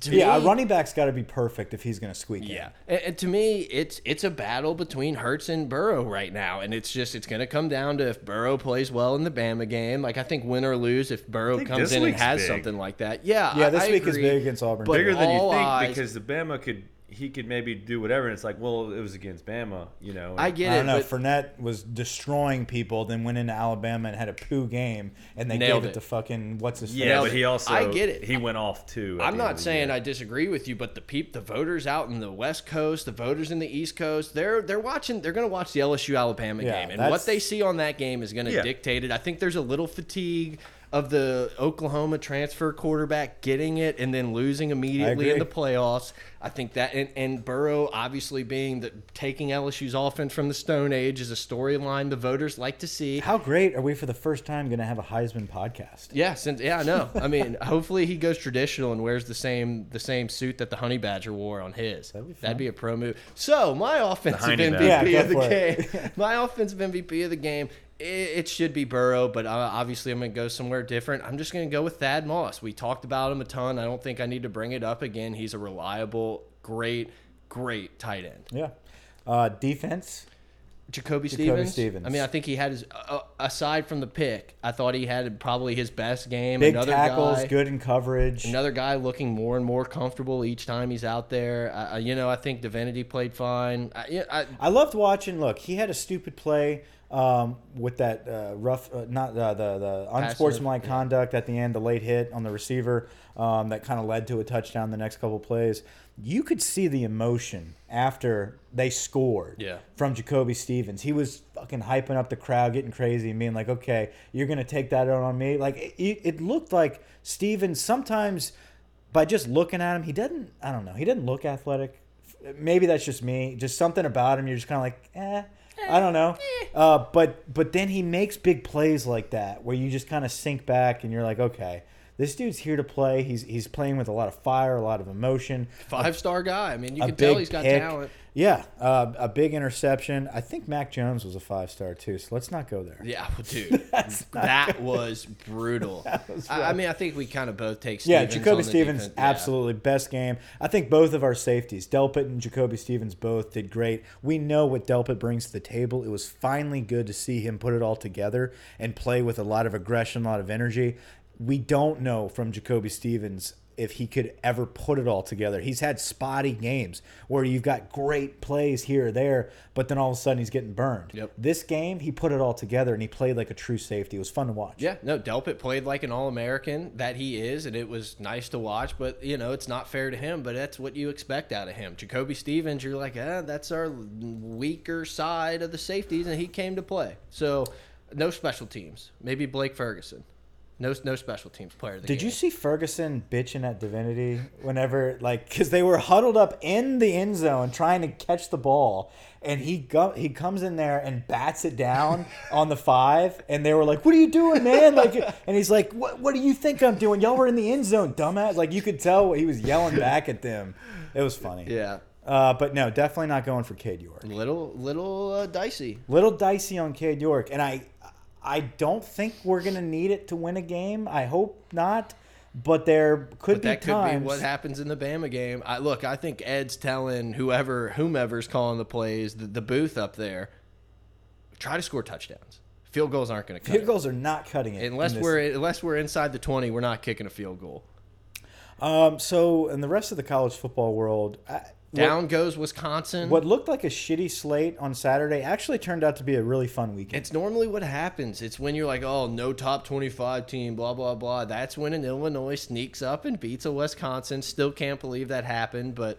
To yeah, me, a running back's got to be perfect if he's going to squeak in. Yeah, and, and to me, it's it's a battle between Hurts and Burrow right now, and it's just it's going to come down to if Burrow plays well in the Bama game. Like I think win or lose, if Burrow comes in and has big. something like that, yeah, Yeah, this I week is big against Auburn. But Bigger than you think eyes- because the Bama could he could maybe do whatever. And it's like, well, it was against Bama, you know. I get I don't know. but Fournette was destroying people, then went into Alabama and had a poo game, and they Nailed gave it, it. to fucking what's his yeah, face? but he also I get it. He went off too. at I'm the end not the saying year. I disagree with you, but the peep, the voters out in the West Coast, the voters in the East Coast, they're they're watching. They're going to watch the LSU Alabama Yeah, game, and that's- what they see on that game is going to Yeah. dictate it. I think there's a little fatigue of the Oklahoma transfer quarterback getting it and then losing immediately in the playoffs. I think that and, and Burrow obviously being the taking LSU's offense from the Stone Age is a storyline the voters like to see. How great are we for the first time going to have a Heisman podcast? Yeah, since yeah, I know. I mean, hopefully he goes traditional and wears the same the same suit that the Honey Badger wore on his. That'd be That'd be a pro move. So my offensive MVP Yeah, of the game, my offensive MVP of the game, it, should be Burrow, but uh, obviously I'm gonna go somewhere different. I'm just gonna go with Thad Moss. We talked about him a ton. I don't think I need to bring it up again. He's a reliable, great, great tight end. Yeah. Uh, defense. Jacoby, Jacoby Stevens. Stevens. I mean, I think he had his uh, aside from the pick, I thought he had probably his best game. Big Another tackles, guy, good in coverage. Another guy looking more and more comfortable each time he's out there. Uh, you know, I think Divinity played fine. I, yeah, I, I loved watching. Look, he had a stupid play um, with that uh, rough, uh, not uh, the the unsportsmanlike yeah. conduct at the end, the late hit on the receiver um, that kind of led to a touchdown. The next couple plays, you could see the emotion after they scored. Yeah. From Jacoby Stevens, he was fucking hyping up the crowd, getting crazy, and being like, "Okay, you're gonna take that out on me." Like it, it looked like Stevens sometimes by just looking at him, he doesn't. I don't know. He didn't look athletic. Maybe that's just me. Just something about him. You're just kind of like, eh. I don't know. Uh, but but then he makes big plays like that where you just kind of sink back and you're like, okay, this dude's here to play. He's he's playing with a lot of fire, a lot of emotion. five star guy. I mean, you can tell he's got pick. talent. Yeah, uh, a big interception. I think Mac Jones was a five star too. So let's not go there. Yeah, well, dude, that was brutal. was I, I mean, I think we kind of both take. Yeah, Stevens Jacoby on the Stevens, defense. Yeah. absolutely best game. I think both of our safeties, Delpit and Jacoby Stevens, both did great. We know what Delpit brings to the table. It was finally good to see him put it all together and play with a lot of aggression, a lot of energy. We don't know from Jacoby Stevens if he could ever put it all together. He's had spotty games where you've got great plays here or there, but then all of a sudden he's getting burned. Yep. This game, he put it all together and he played like a true safety. It was fun to watch. Yeah, no, Delpit played like an All American that he is, and it was nice to watch. But you know, it's not fair to him. But that's what you expect out of him. Jacoby Stevens, you're like, ah, that's our weaker side of the safeties, and he came to play. So, no special teams. Maybe Blake Ferguson. No, no special teams player. Did game. you see Ferguson bitching at Divinity whenever, like, because they were huddled up in the end zone trying to catch the ball, and he go he comes in there and bats it down on the five, and they were like, "What are you doing, man?" Like, and he's like, "What What do you think I'm doing? Y'all were in the end zone, dumbass!" Like, you could tell he was yelling back at them. It was funny. Yeah, Uh, but no, definitely not going for Cade York. little, little uh, dicey. Little dicey on Cade York, and I, I don't think we're gonna need it to win a game. I hope not, but there could. But be that could be what happens in the Bama game. I look, I think Ed's telling whoever, whomever's calling the plays, the, the booth up there, try to score touchdowns. Field goals aren't going to cut Field it. goals are not cutting it unless we're unless we're inside the twenty. We're not kicking a field goal. Um, so in the rest of the college football world, I, Down goes Wisconsin. What, what looked like a shitty slate on Saturday actually turned out to be a really fun weekend. It's normally what happens. It's when you're like, oh, no top 25 team, blah, blah, blah. That's when an Illinois sneaks up and beats a Wisconsin. Still can't believe that happened. But,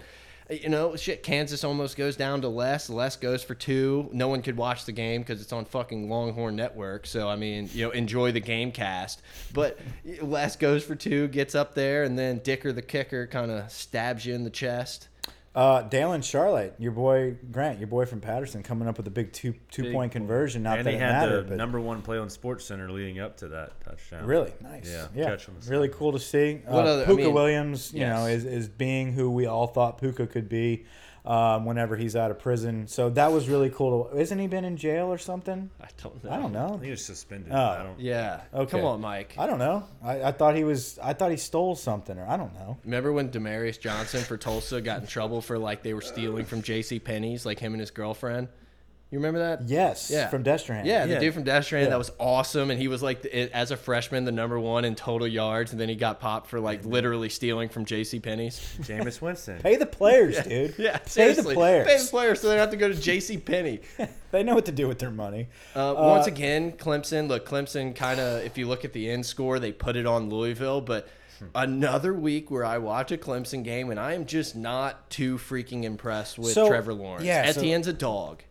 you know, shit, Kansas almost goes down to less. Less goes for two. No one could watch the game because it's on fucking Longhorn Network. So, I mean, you know, enjoy the game cast. But less goes for two, gets up there, and then Dicker the kicker kind of stabs you in the chest. Uh, Daylon Charlot, your boy Grant, your boy from Patterson, coming up with a big two two Big point conversion. Not and that he it had mattered, the but number one play on Sports Center leading up to that touchdown. really nice. Yeah, Yeah, catch really cool to see. What uh, other- I Pooka mean, Williams, you know, is, is being who we all thought Pooka could be. Um, whenever he's out of prison, so that was really cool. To, isn't he been in jail or something? I don't know. I don't know. He was suspended. Oh. I don't. Yeah. Okay. Come on, Mike. I don't know. I, I thought he was. I thought he stole something, or I don't know. Remember when Demarius Johnson for Tulsa got in trouble for like they were stealing from J.C. Penney's, like him and his girlfriend? You remember that? Yes. Yeah. From Destrehan. Yeah, the dude from Destrehan Yeah. that was awesome, and he was like the, as a freshman the number one in total yards, and then he got popped for like literally stealing from J.C. Penney's. Jameis Winston. Pay the players, dude. Yeah, Pay the players. Pay the players so they don't have to go to J.C. Penney. They know what to do with their money. Uh, once again, Clemson. Look, Clemson kind of. If you look at the end score, they put it on Louisville, but. Another week where I watch a Clemson game and I am just not too freaking impressed with So, Trevor Lawrence. yeah, so- Etienne's a dog.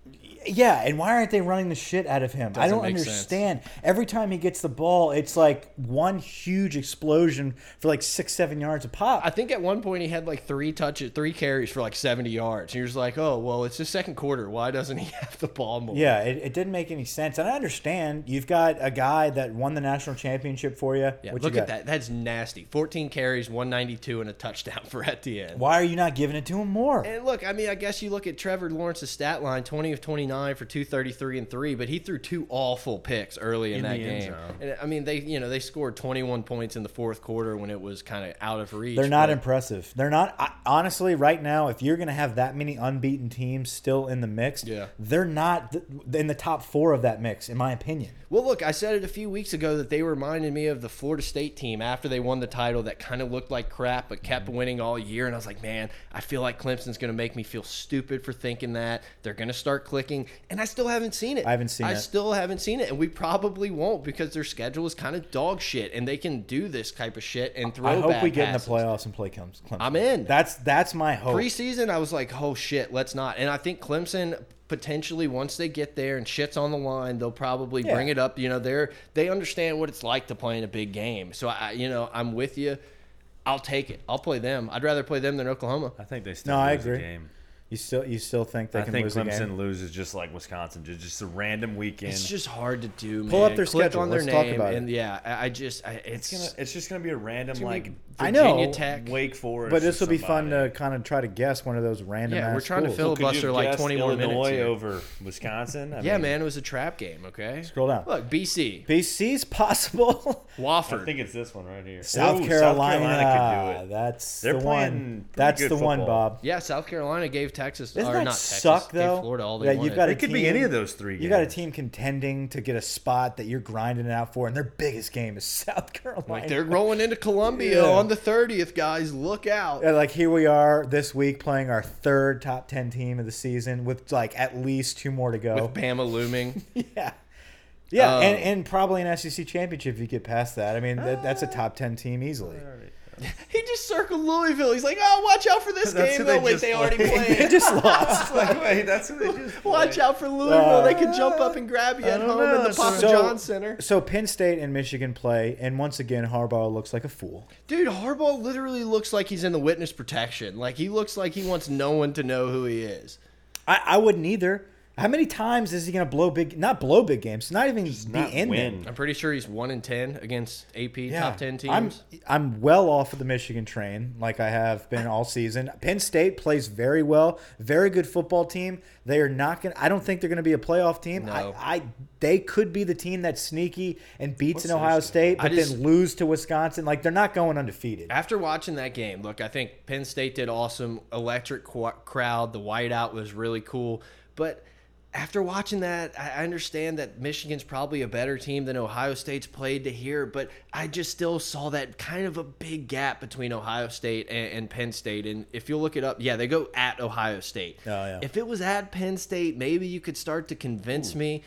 Yeah, and why aren't they running the shit out of him? I Doesn't don't make sense. understand. Every time he gets the ball, it's like one huge explosion for like six, seven yards a pop. I think at one point he had like three touches, three carries for like 70 yards. And you're just like, oh, well, it's the second quarter. Why doesn't he have the ball more? yeah, it, it didn't make any sense. And I understand you've got a guy that won the national championship for you. Yeah, What look you at got? that. That's nasty. 14 carries, 192, and a touchdown for Etienne. Why are you not giving it to him more? And look, I mean, I guess you look at Trevor Lawrence's stat line 20 of 29 for 233 and 3, but he threw two awful picks early in, In that game. zone. And I mean, they, you know, they scored 21 points in the fourth quarter when it was kind of out of reach. They're not impressive. They're not I, honestly right now. If you're going to have that many unbeaten teams still in the mix, Yeah. they're not in the top four of that mix, in my opinion. Well, look, I said it a few weeks ago that they reminded me of the Florida State team after they won the title that kind of looked like crap but kept mm-hmm. winning all year. And I was like, man, I feel like Clemson's going to make me feel stupid for thinking that. They're going to start clicking. And I still haven't seen it. I haven't seen I it. I still haven't seen it. And we probably won't because their schedule is kind of dog shit. And they can do this type of shit and throw I hope we get passes. in the playoffs and play Clemson. I'm in. That's that's my hope. Preseason, I was like, oh shit, let's not. And I think Clemson potentially once they get there and shit's on the line, they'll probably Yeah. bring it up. You know, they're they understand what it's like to play in a big game. So I, you know, I'm with you. I'll take it. I'll play them. I'd rather play them than Oklahoma. I think they still No, I lose the agree. game. You still you still think they I can think lose Clemson game? loses just like Wisconsin, just just a random weekend. It's just hard to do. Man. Pull up their Click schedule. on their Let's talk name, about it. and yeah, I, I just, I, it's, It's gonna. It's just gonna be a random gonna like I Virginia know, Tech. Wake Forest. But this will be fun to kind of try to guess one of those random. Yeah, ass we're trying to schools. fill- Could you filibuster have like guessed 21 minutes Illinois here. over Wisconsin. I yeah, mean, man, it was a trap game. Okay, Scroll down. Look, BC, BC's possible. Wofford. I think it's this one right here. South Ooh, Carolina. South Carolina could do it. That's They're the playing one. That's good the one. Bob. Yeah, South Carolina gave Texas Doesn't or that not Texas, suck, gave though? Florida all they Yeah, you've wanted. got a It could be any of those three. You got a team contending to get a spot that you're grinding it out for, and their biggest game is South Carolina. like they're rolling into Columbia Yeah. on the 30th, guys. Look out. Yeah, like here we are this week playing our third top ten team of the season with like at least two more to go. With Bama looming. yeah, yeah, Um, and, and probably an SEC championship if you get past that. I mean, that, that's a top ten team easily. he just circled Louisville. He's like, oh, watch out for this That's game. who they Oh, wait, they already played. they just lost. like, wait, that's what they just. Watch out for Louisville. they could jump uh, up and grab you at home know. in the Papa So- John Center. So Penn State and Michigan play, and once again Harbaugh looks like a fool. Dude, Harbaugh literally looks like he's in the witness protection. Like, he looks like he wants no one to know who he is. I, I wouldn't either. How many times is he going to blow big? Not blow big games. Not even be not in win. them. I'm pretty sure he's 1 in 10 against AP top 10 teams. I'm I'm well off of the Michigan train, like I have been all season. Penn State plays very well, very good football team. They are not going. to I don't think they're going to be a playoff team. No. I, I they could be the team that's sneaky and beats in What's Ohio Thursday? State, I but just- then lose to Wisconsin. Like they're not going undefeated. After watching that game, look, I think Penn State did awesome. Electric crowd. The whiteout was really cool. But after watching that, I I understand that Michigan's probably a better team than Ohio State's played to here. But I just still saw that kind of a big gap between Ohio State and, and Penn State. And if you look it up, yeah, they go at Ohio State. Oh, yeah. If it was at Penn State, maybe you could start to convince me.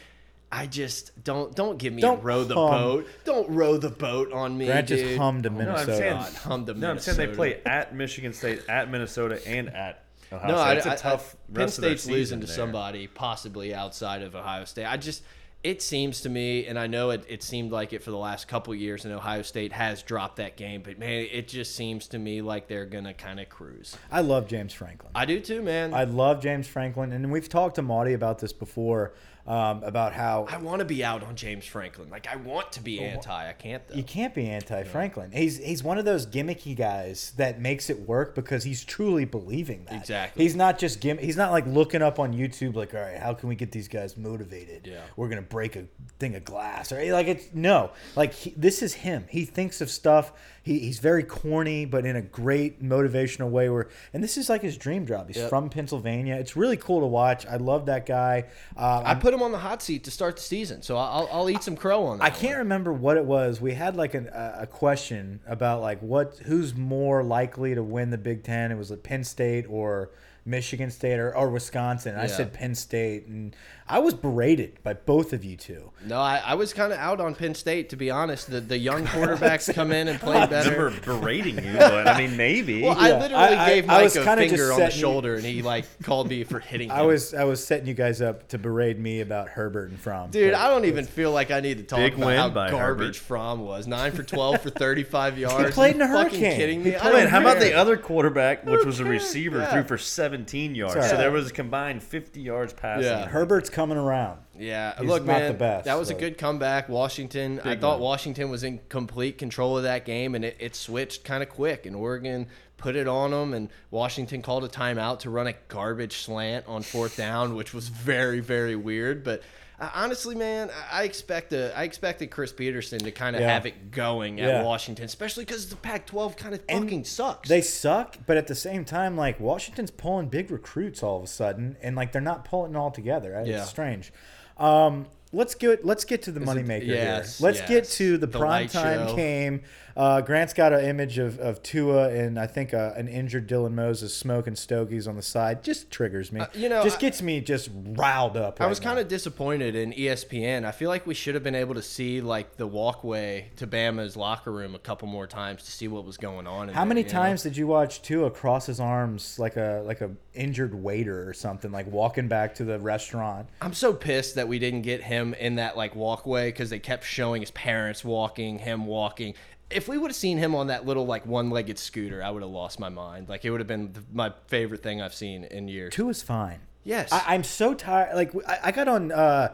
I just don't don't give me Don't a row the hum. boat. Don't row the boat on me, Grant just hummed to No, Minnesota. I'm saying, God, hum to no, I'm saying they play at Michigan State, at Minnesota, and at Ohio No, State. I, It's a I- tough I, Penn rest of their State's losing to there. somebody possibly outside of Ohio State. I just it seems to me, and I know it, it seemed like it for the last couple years, and Ohio State has dropped that game, but man, it just seems to me like they're gonna kind of cruise. I love James Franklin. I do too, man. I love James Franklin, and we've talked to Maudie about this before, um, about how I want to be out on James Franklin. Like I want to be anti. I can't though. You can't be anti Franklin. He's he's one of those gimmicky guys that makes it work because he's truly believing that. Exactly. He's not just gim. He's not like looking up on YouTube like, all right, how can we get these guys motivated? Yeah. We're gonna break a thing of glass or like it's no. Like he, this is him. He thinks of stuff. He, he's very corny, but in a great motivational way. Where and this is like his dream job. He's Yep. from Pennsylvania. It's really cool to watch. I love that guy. Uh, I put him on the hot seat to start the season, so I'll, I'll eat some crow on that. I can't remember what it was. We had like an, a, a question about like what who's more likely to win the Big Ten. It was like Penn State or Michigan State or, or Wisconsin. And I said Penn State, and I was berated by both of you two. No, I, I was kind of out on Penn State to be honest. The the young quarterbacks come in and play better. Never berating you, but I mean, maybe. Well, I literally I- I- gave I Mike was a kinda just finger on the setting you- shoulder, and he like called me for hitting him. I was I was setting you guys up to berate me about Herbert and Fromm. Dude, I don't even feel like I need to talk about how by garbage Herbert. Fromm was. Nine for twelve for thirty-five yards. He played in a You fucking hurricane. Kidding me? I played- how about the other quarterback, which was a receiver, yeah. threw for 17 yards? Sorry. So there was a combined 50 yards passing. Yeah. Herbert's coming around. Yeah, He's look, not man, the best, that was so- a good comeback. Washington, I thought one. Washington was in complete control of that game, and it, it switched kind of quick. And Oregon put it on them, and Washington called a timeout to run a garbage slant on fourth down, which was very, very weird. But honestly, man, I I expect a, I expected Chris Petersen to kind of Yeah. have it going at Yeah. Washington, especially because the Pac-12 kind of And fucking sucks. They suck, but at the same time, like Washington's pulling big recruits all of a sudden, and like they're not pulling all together. It's Yeah. strange. Um, let's get let's get to the moneymaker yes, here. Let's get to the, The prime time show. game. Uh, Grant's got an image of, of Tua and I think uh, an injured Dylan Moses smoking stogies on the side. Just triggers me. Uh, you know, just gets me just riled up. I was kind of disappointed in ESPN. I feel like we should have been able to see like the walkway to Bama's locker room a couple more times to see what was going on. in How there, many you know? times did you watch Tua cross his arms like a like a injured waiter or something, like walking back to the restaurant? I'm so pissed that we didn't get him in that like walkway because they kept showing his parents walking, him walking. If we would have seen him on that little like one-legged scooter, I would have lost my mind. Like it would have been th- my favorite thing I've seen in years. Two is fine. Yes. I, I'm so tired. Like I, I got on uh,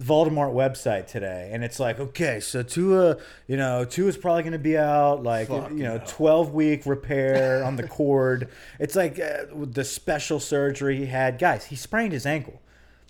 Voldemort website today, and it's like, okay, so Tua, you know, Tua's probably going to be out, like Fuck you know, no. 12 week repair on the cord. It's like uh, the special surgery he had. Guys, he sprained his ankle.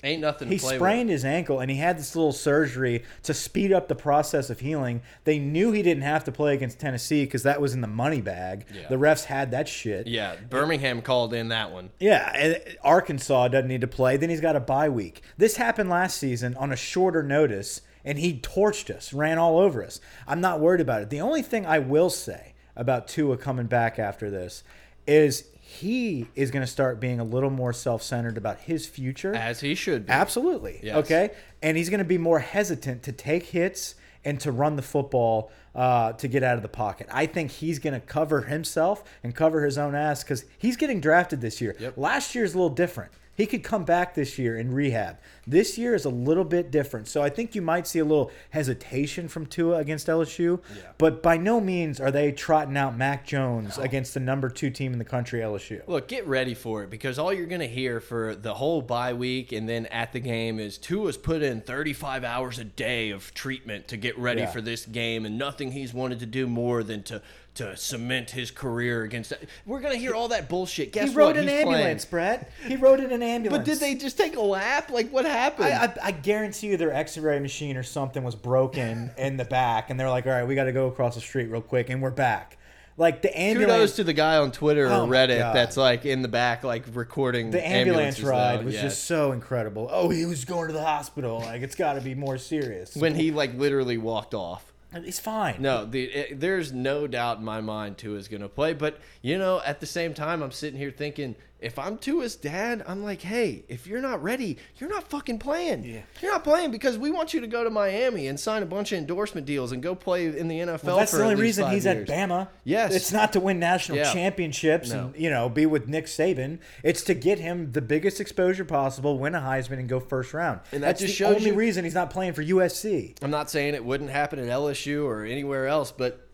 Ain't nothing to he sprained with. his ankle and he had this little surgery to speed up the process of healing. They knew he didn't have to play against Tennessee because that was in the money bag. Yeah. The refs had that shit. Yeah, Birmingham called in that one. Yeah, Arkansas doesn't need to play. Then he's got a bye week. This happened last season on a shorter notice, and he torched us, ran all over us. I'm not worried about it. The only thing I will say about Tua coming back after this is he is going to start being a little more self-centered about his future. As he should be. Absolutely. Yes. Okay. And he's going to be more hesitant to take hits and to run the football uh, to get out of the pocket. I think he's going to cover himself and cover his own ass because he's getting drafted this year. Yep. Last year is a little different. He could come back this year in rehab. This year is a little bit different. So I think you might see a little hesitation from Tua against LSU. Yeah. But by no means are they trotting out Mac Jones against the number two team in the country, LSU. Look, get ready for it because all you're going to hear for the whole bye week and then at the game is Tua's put in 35 hours a day of treatment to get ready Yeah. for this game and nothing he's wanted to do more than to to cement his career against that. We're going to hear all that bullshit. Guess he rode what? an He's ambulance, playing. Brett. He rode in an ambulance. But did they just take a lap? Like what happened? I, I, I guarantee you their X-ray machine or something was broken in the back, and they're like, "All right, we got to go across the street real quick," and we're back. Like the Kudos ambulance, to the guy on Twitter Oh or my Reddit that's like in the back, like recording the ambulance ride though. was Yes. just so incredible. Oh, he was going to the hospital. Like it's got to be more serious. when he like literally walked off. he's fine. No, the, it, there's no doubt in my mind Tua is going to play. But, you know, at the same time, I'm sitting here thinking, if I'm Tua's dad, I'm like, hey, if you're not ready, you're not fucking playing. Yeah. You're not playing because we want you to go to Miami and sign a bunch of endorsement deals and go play in the NFL Well, that's the only reason he's years. at Bama. Yes. it's not to win national Yeah. championships No. and you know be with Nick Saban. It's to get him the biggest exposure possible, win a Heisman, and go first round. And that that's just the only you- reason he's not playing for USC. I'm not saying it wouldn't happen at LSU or anywhere else, but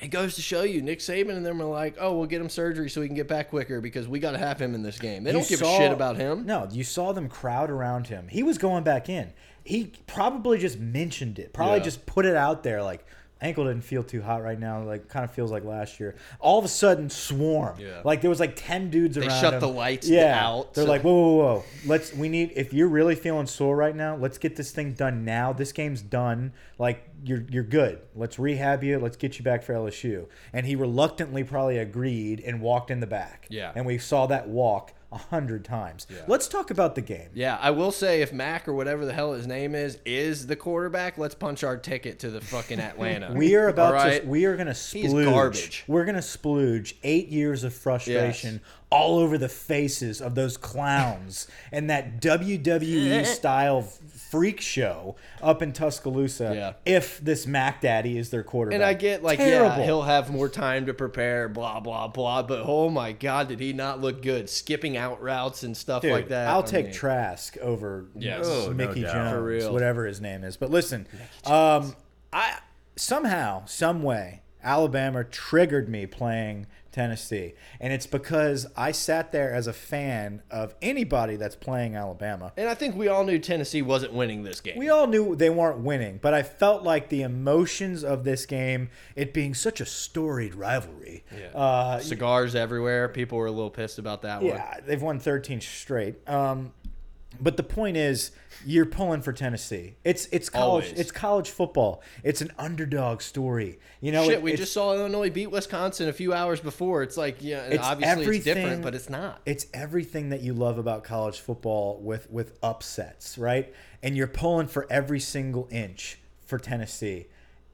it goes to show you Nick Saban and them are like, oh, we'll get him surgery so he can get back quicker because we got to have him in this game. They You don't give saw- a shit about him. No, you saw them crowd around him. He was going back in. He probably just mentioned it. Probably Yeah. just put it out there like ankle didn't feel too hot right now. Like kind of feels like last year. All of a sudden, swarm. Yeah. Like there was like ten dudes They around. shut him. the lights yeah. out, They're like, whoa, whoa, whoa. Let's. We need. If you're really feeling sore right now, let's get this thing done now. This game's done. Like you're you're good. Let's rehab you. Let's get you back for LSU. And he reluctantly probably agreed and walked in the back. Yeah. And we saw that walk a hundred times. Let's talk about the game. Yeah, I will say if Mac or whatever the hell his name is is the quarterback, let's punch our ticket to the fucking Atlanta. We are about right? to. We are gonna splooge. garbage. We're gonna splooge eight years of frustration all over the faces of those clowns and that WWE style freak show up in Tuscaloosa. Yeah. If this Mac Daddy is their quarterback, And I get like, Terrible. yeah, he'll have more time to prepare, blah blah blah. But oh my god, did he not look good? Skipping out routes and stuff Dude, like that. I'll I take mean, Trask over Yes. oh, Oh, no Mickey doubt. Jones, For real. whatever his name is. But listen, um, I somehow, some way, Alabama triggered me playing Tennessee, and it's because I sat there as a fan of anybody that's playing Alabama. And I think we all knew Tennessee wasn't winning this game. We all knew they weren't winning, but I felt like the emotions of this game, it being such a storied rivalry. Yeah. Uh, Cigars everywhere. People were a little pissed about that one. Yeah, they've won 13 straight. Um, but the point is, you're pulling for Tennessee. It's it's college. Always. It's college football. It's an underdog story. You know, Shit, it- we just saw Illinois beat Wisconsin a few hours before. It's like, yeah, It's obviously it's different, but it's not. It's everything that you love about college football with with upsets, right? And you're pulling for every single inch for Tennessee.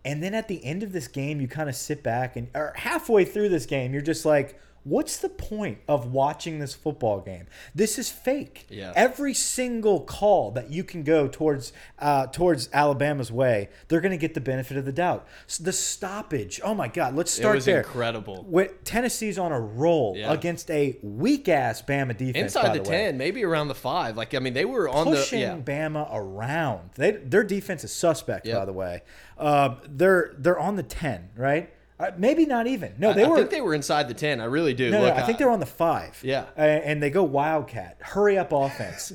And then at the end of this game, you kind of sit back and or halfway through this game, you're just like, what's the point of watching this football game? This is fake. Yeah. Every single call that you can go towards uh, towards Alabama's way, they're going to get the benefit of the doubt. S the stoppage. Oh my God! Let's start It was there. incredible. What Tennessee's on a roll Yeah. against a weak ass Bama defense. Inside by the, way. 10, maybe around the 5. Like, I mean, they were on pushing the. Yeah. Bama around. They their defense is suspect, Yep. by the way. Uh, they're they're on the ten, right? Uh, maybe not even. No, they I, were. I think they were inside the 10. I really do. no, Look, no, I think they're on the five. Yeah. And they go Wildcat. Hurry up offense.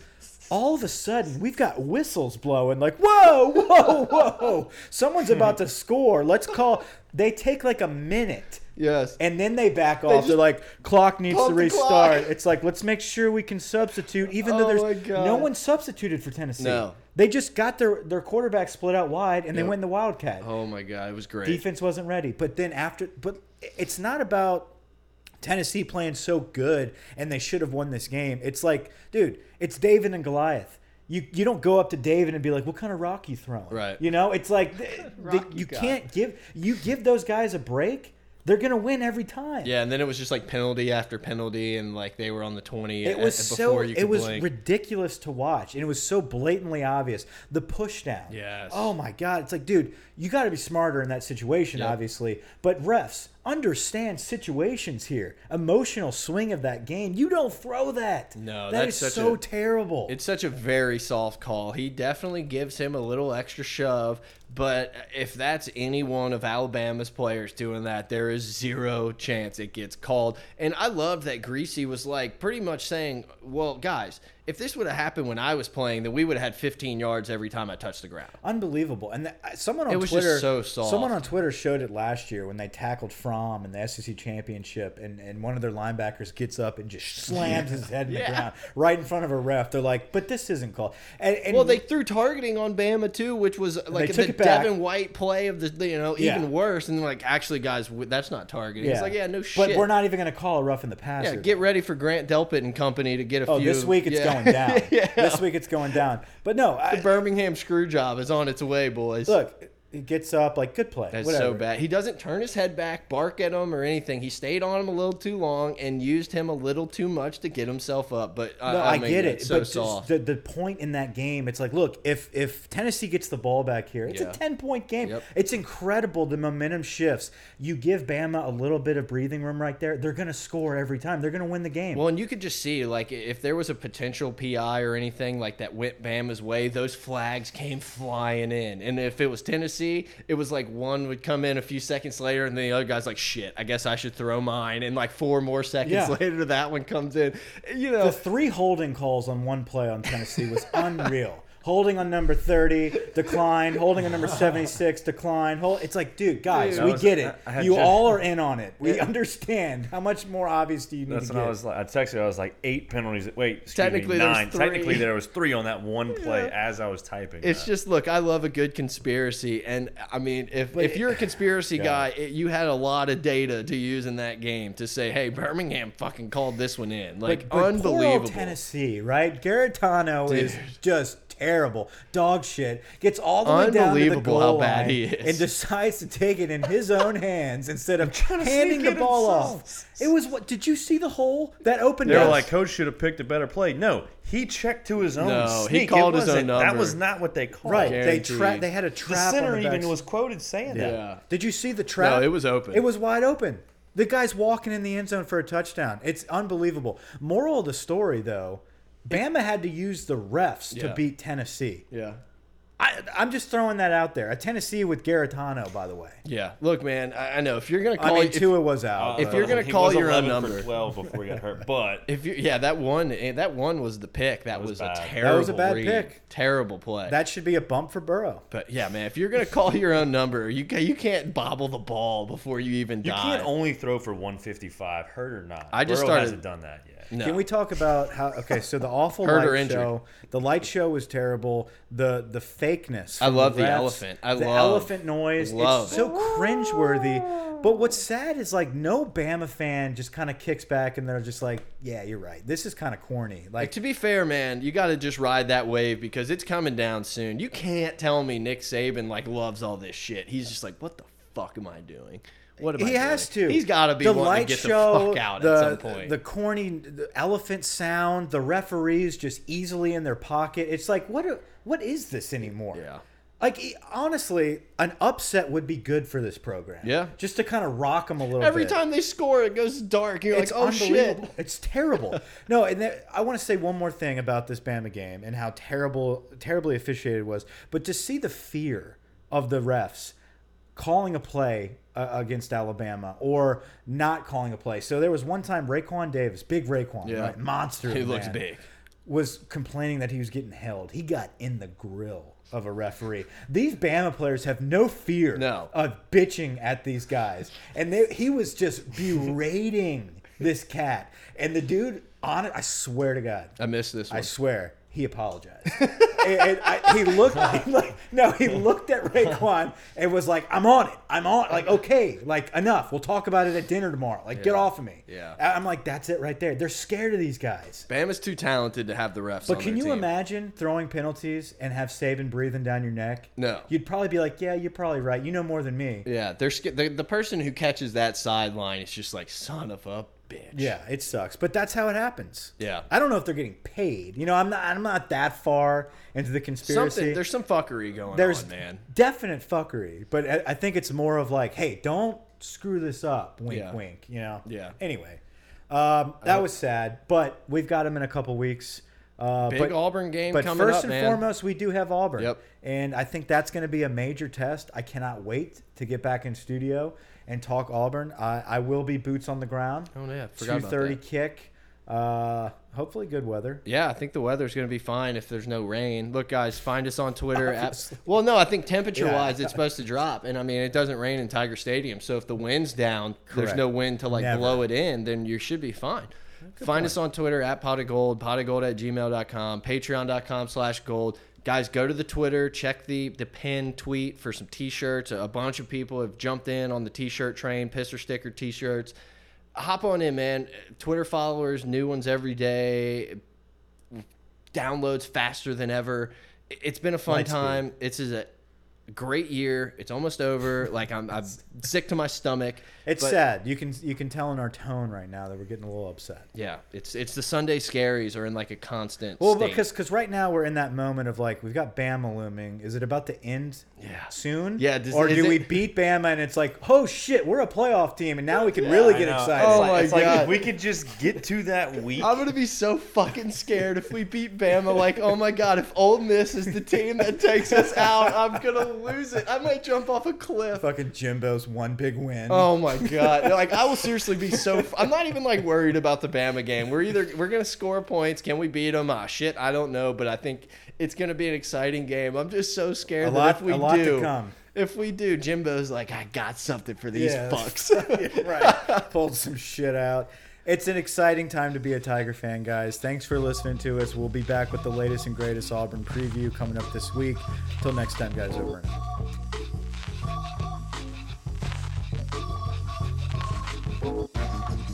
All of a sudden, we've got whistles blowing like, whoa, whoa, whoa. Someone's about to score. Let's call. They take like a minute Yes. And then they back off. just They're like, clock needs to restart. It's like, let's make sure we can substitute, even though Oh there's no one substituted for Tennessee. No. They just got their, their quarterback split out wide and they Yep. went in the Wildcat. Oh my god, it was great. Defense wasn't ready. But then after, but it's not about Tennessee playing so good and they should have won this game. It's like, dude, it's David and Goliath. You, you don't go up to David and be like, what kind of rock you throwing? Right. You know, it's like th- th- Rock you you can't give you give those guys a break. They're gonna win every time. Yeah, and then it was just like penalty after penalty, and like they were on the twenty. It a- was before so it was blink. ridiculous to watch, and it was so blatantly obvious. The push down. Yes. Oh my god! It's like, dude, you got to be smarter in that situation, Yep. obviously. But refs understand situations here. Emotional swing of that game. You don't throw that. No, that that's is so a- terrible. It's such a very soft call. He definitely gives him a little extra shove, but if that's any one of Alabama's players doing that, there is zero chance it gets called. And I love that Greasy was like pretty much saying, "Well, guys, if this would have happened when I was playing, then we would have had 15 yards every time I touched the ground." Unbelievable. And th- someone on It was just Twitter, so soft. someone on Twitter showed it last year when they tackled Fromm in the SEC championship, and, and one of their linebackers gets up and just slams his head in the ground right in front of a ref. They're like, "But this isn't called." And, and Well, they threw targeting on Bama too, which was like the. Devin White play of the you know Yeah. even worse. And like, actually, guys, that's not targeting. It's like, yeah, no shit. But we're not even going to call a rough in the passer. Yeah, get ready for Grant Delpit and company to get a few. Oh, few. this week it's yeah. Going down. yeah. This week it's going down. But no, I, The Birmingham screw job is on its way, boys. look, he gets up like good play. That's whatever. so bad. He doesn't turn his head back, bark at him, or anything. He stayed on him a little too long and used him a little too much to get himself up. But I, No, I, I, mean, get it. So but soft. the the point in that game, it's like, look, if if Tennessee gets the ball back here, it's Yeah. a ten point game. Yep. It's incredible. The momentum shifts. You give Bama a little bit of breathing room right there, they're gonna score every time. They're gonna win the game. Well, and you could just see, like, if there was a potential PI or anything like that went Bama's way, those flags came flying in. And if it was Tennessee, it was like one would come in a few seconds later, and the other guy's like, shit, I guess I should throw mine. And like four more seconds Yeah. later, that one comes in. You know, the three holding calls on one play on Tennessee was unreal. Holding on number 30, decline. Holding on number 76, decline. Hold, it's like, dude, guys, Dude, we was- get it. I- I you just- all are in on it. We understand. How much more obvious do you need That's to when get? I was like, I texted. I was like eight penalties. Wait, Technically, me, nine. three. Technically, there was three on that one play as I was typing. It's that. just look. I love a good conspiracy, and I mean, if But if you're a conspiracy Yeah. guy, it, you had a lot of data to use in that game to say, "Hey, Birmingham fucking called this one in." Like But- but Poor unbelievable. old Tennessee, right? Guarantano is just terrible. Dog shit. Gets all the way down to the Unbelievable how goal bad line he is. and decides to take it in his own hands instead of to handing sneak the it ball himself. off. It was what? Did you see the hole that opened? They were up? like, Coach should have picked a better play. No, he checked to his own. No, he sneak. called his own wasn't- That number. was not what they called. right. They Guaranteed. tra- They had a The trap. center on the even backs. was quoted saying that. Yeah. Did you see the trap? No, it was open. It was wide open. The guy's walking in the end zone for a touchdown. It's unbelievable. Moral of the story, though, Bama had to use the refs to beat Tennessee. Yeah. I, I'm just throwing that out there. A Tennessee with Guarantano, by the way. Yeah. Look, man, I, I know if you're gonna I call mean, if, Tua was out. if you're gonna He call was your own 11 for number. twelve before he got hurt, but if you yeah that one eh, that one was the pick that, was was, bad. a That was a bad read. pick. terrible play that should be a bump for Burrow. but yeah man if you're gonna call your own number you you can't bobble the ball before you even you die can't only throw for 155, hurt or not. I just Burrow started- hasn't done that yet. no. Can we talk about how? Okay, so the awful Hurt light show. The light show was terrible. The the fakeness. I love the refs, elephant. I the love- elephant noise. love it's so cringeworthy. But what's sad is like no Bama fan just kind of kicks back and they're just like, yeah, you're right. This is kind of corny. Like Like to be fair, man, you got to just ride that wave because it's coming down soon. You can't tell me Nick Saban like loves all this shit. He's just like, what the fuck am I doing? What am I he has doing? to. He's got to be the light to get show, the fuck out the, at some point. The corny the elephant sound, the referees just easily in their pocket. It's like what? a- What is this anymore? Yeah. Like honestly, an upset would be good for this program. Yeah. Just to kind of rock them a little Every bit. time they score, it goes dark. You're it's like, oh shit. It's terrible. no, and I want to say one more thing about this Bama game and how terrible, terribly officiated it was. But to see the fear of the refs calling a play uh, against Alabama or not calling a play. So there was one time Raekwon Davis, big Raquan, Yeah. right? monster. He looks man. big. Was complaining that he was getting held. He got in the grill of a referee. These Bama players have no fear No. of bitching at these guys, and they, he was just berating this cat. And the dude, on it, I swear to God, I missed this one. I swear he apologized. and, and I, he looked he like no, he looked at Raekwon and was like, "I'm on it. I'm on. Like, okay, like enough. We'll talk about it at dinner tomorrow. Like, get off of me." Yeah. I'm like, that's it right there. They're scared of these guys. Bama's too talented to have the refs. But can you team. imagine throwing penalties and have Saban breathing down your neck? No. You'd probably be like, "Yeah, you're probably right. You know more than me." Yeah, they're the, the person who catches that sideline is just like son of a bitch. Yeah, it sucks, but that's how it happens. Yeah. I don't know if they're getting paid. You know, I'm not. I'm not that far into the conspiracy. something. There's some fuckery going there's on, man. definite fuckery, but I, I think it's more of like, hey, don't screw this up. Wink, Yeah. wink. You know. Yeah. Anyway, um, that was sad, but we've got him in a couple weeks. Uh, Big but, Auburn game but first up, and man. foremost, we do have Auburn. Yep. And I think that's going to be a major test. I cannot wait to get back in studio and talk Auburn. I, I will be boots on the ground. Oh yeah, forgot Two about thirty that. kick. Uh, hopefully, good weather. Yeah, I think the weather's going to be fine if there's no rain. Look, guys, find us on Twitter. At, well, no, I think temperature wise, it's supposed to drop, and I mean, it doesn't rain in Tiger Stadium. So if the wind's down, there's no wind to like Never. blow it in, then you should be fine. find us on Twitter at pot of gold, pot of gold at gmail.com, patreon.com slash gold. Guys, go to the Twitter, check the the pin tweet for some t-shirts. A bunch of people have jumped in on the t-shirt train, pisser sticker t-shirts. Hop on in, man. Twitter followers, new ones every day downloads faster than ever. It's been a fun time. It's is a great year. It's almost over. Like I'm, I'm sick to my stomach. It's but- sad. You can you can tell in our tone right now that we're getting a little upset. Yeah, it's it's the Sunday scaries are in like a constant. Well, state. because because right now we're in that moment of like we've got Bama looming. Is it about to end Yeah. soon? Yeah, does- or is do we beat Bama and it's like, oh shit, we're a playoff team and now we can really I get know. excited. Oh It's my it's like God. if we could just get to that week. I'm gonna be so fucking scared if we beat Bama. Like, oh my god, if Ole Miss is the team that takes us out, I'm gonna lose it. I might jump off a cliff. Fucking Jimbo's one big win. Oh my god! Like I will seriously be so. I'm not even like worried about the Bama game. We're either we're gonna score points. Can we beat them? Ah, shit, I don't know, but I think it's gonna be an exciting game. I'm just so scared A that lot- if we a lot to do, come. if we do, Jimbo's like, I got something for these Yeah. fucks. right. Pulled some shit out. It's an exciting time to be a Tiger fan, guys. Thanks for listening to us. We'll be back with the latest and greatest Auburn preview coming up this week. Till next time, guys. Over and out. Thank you.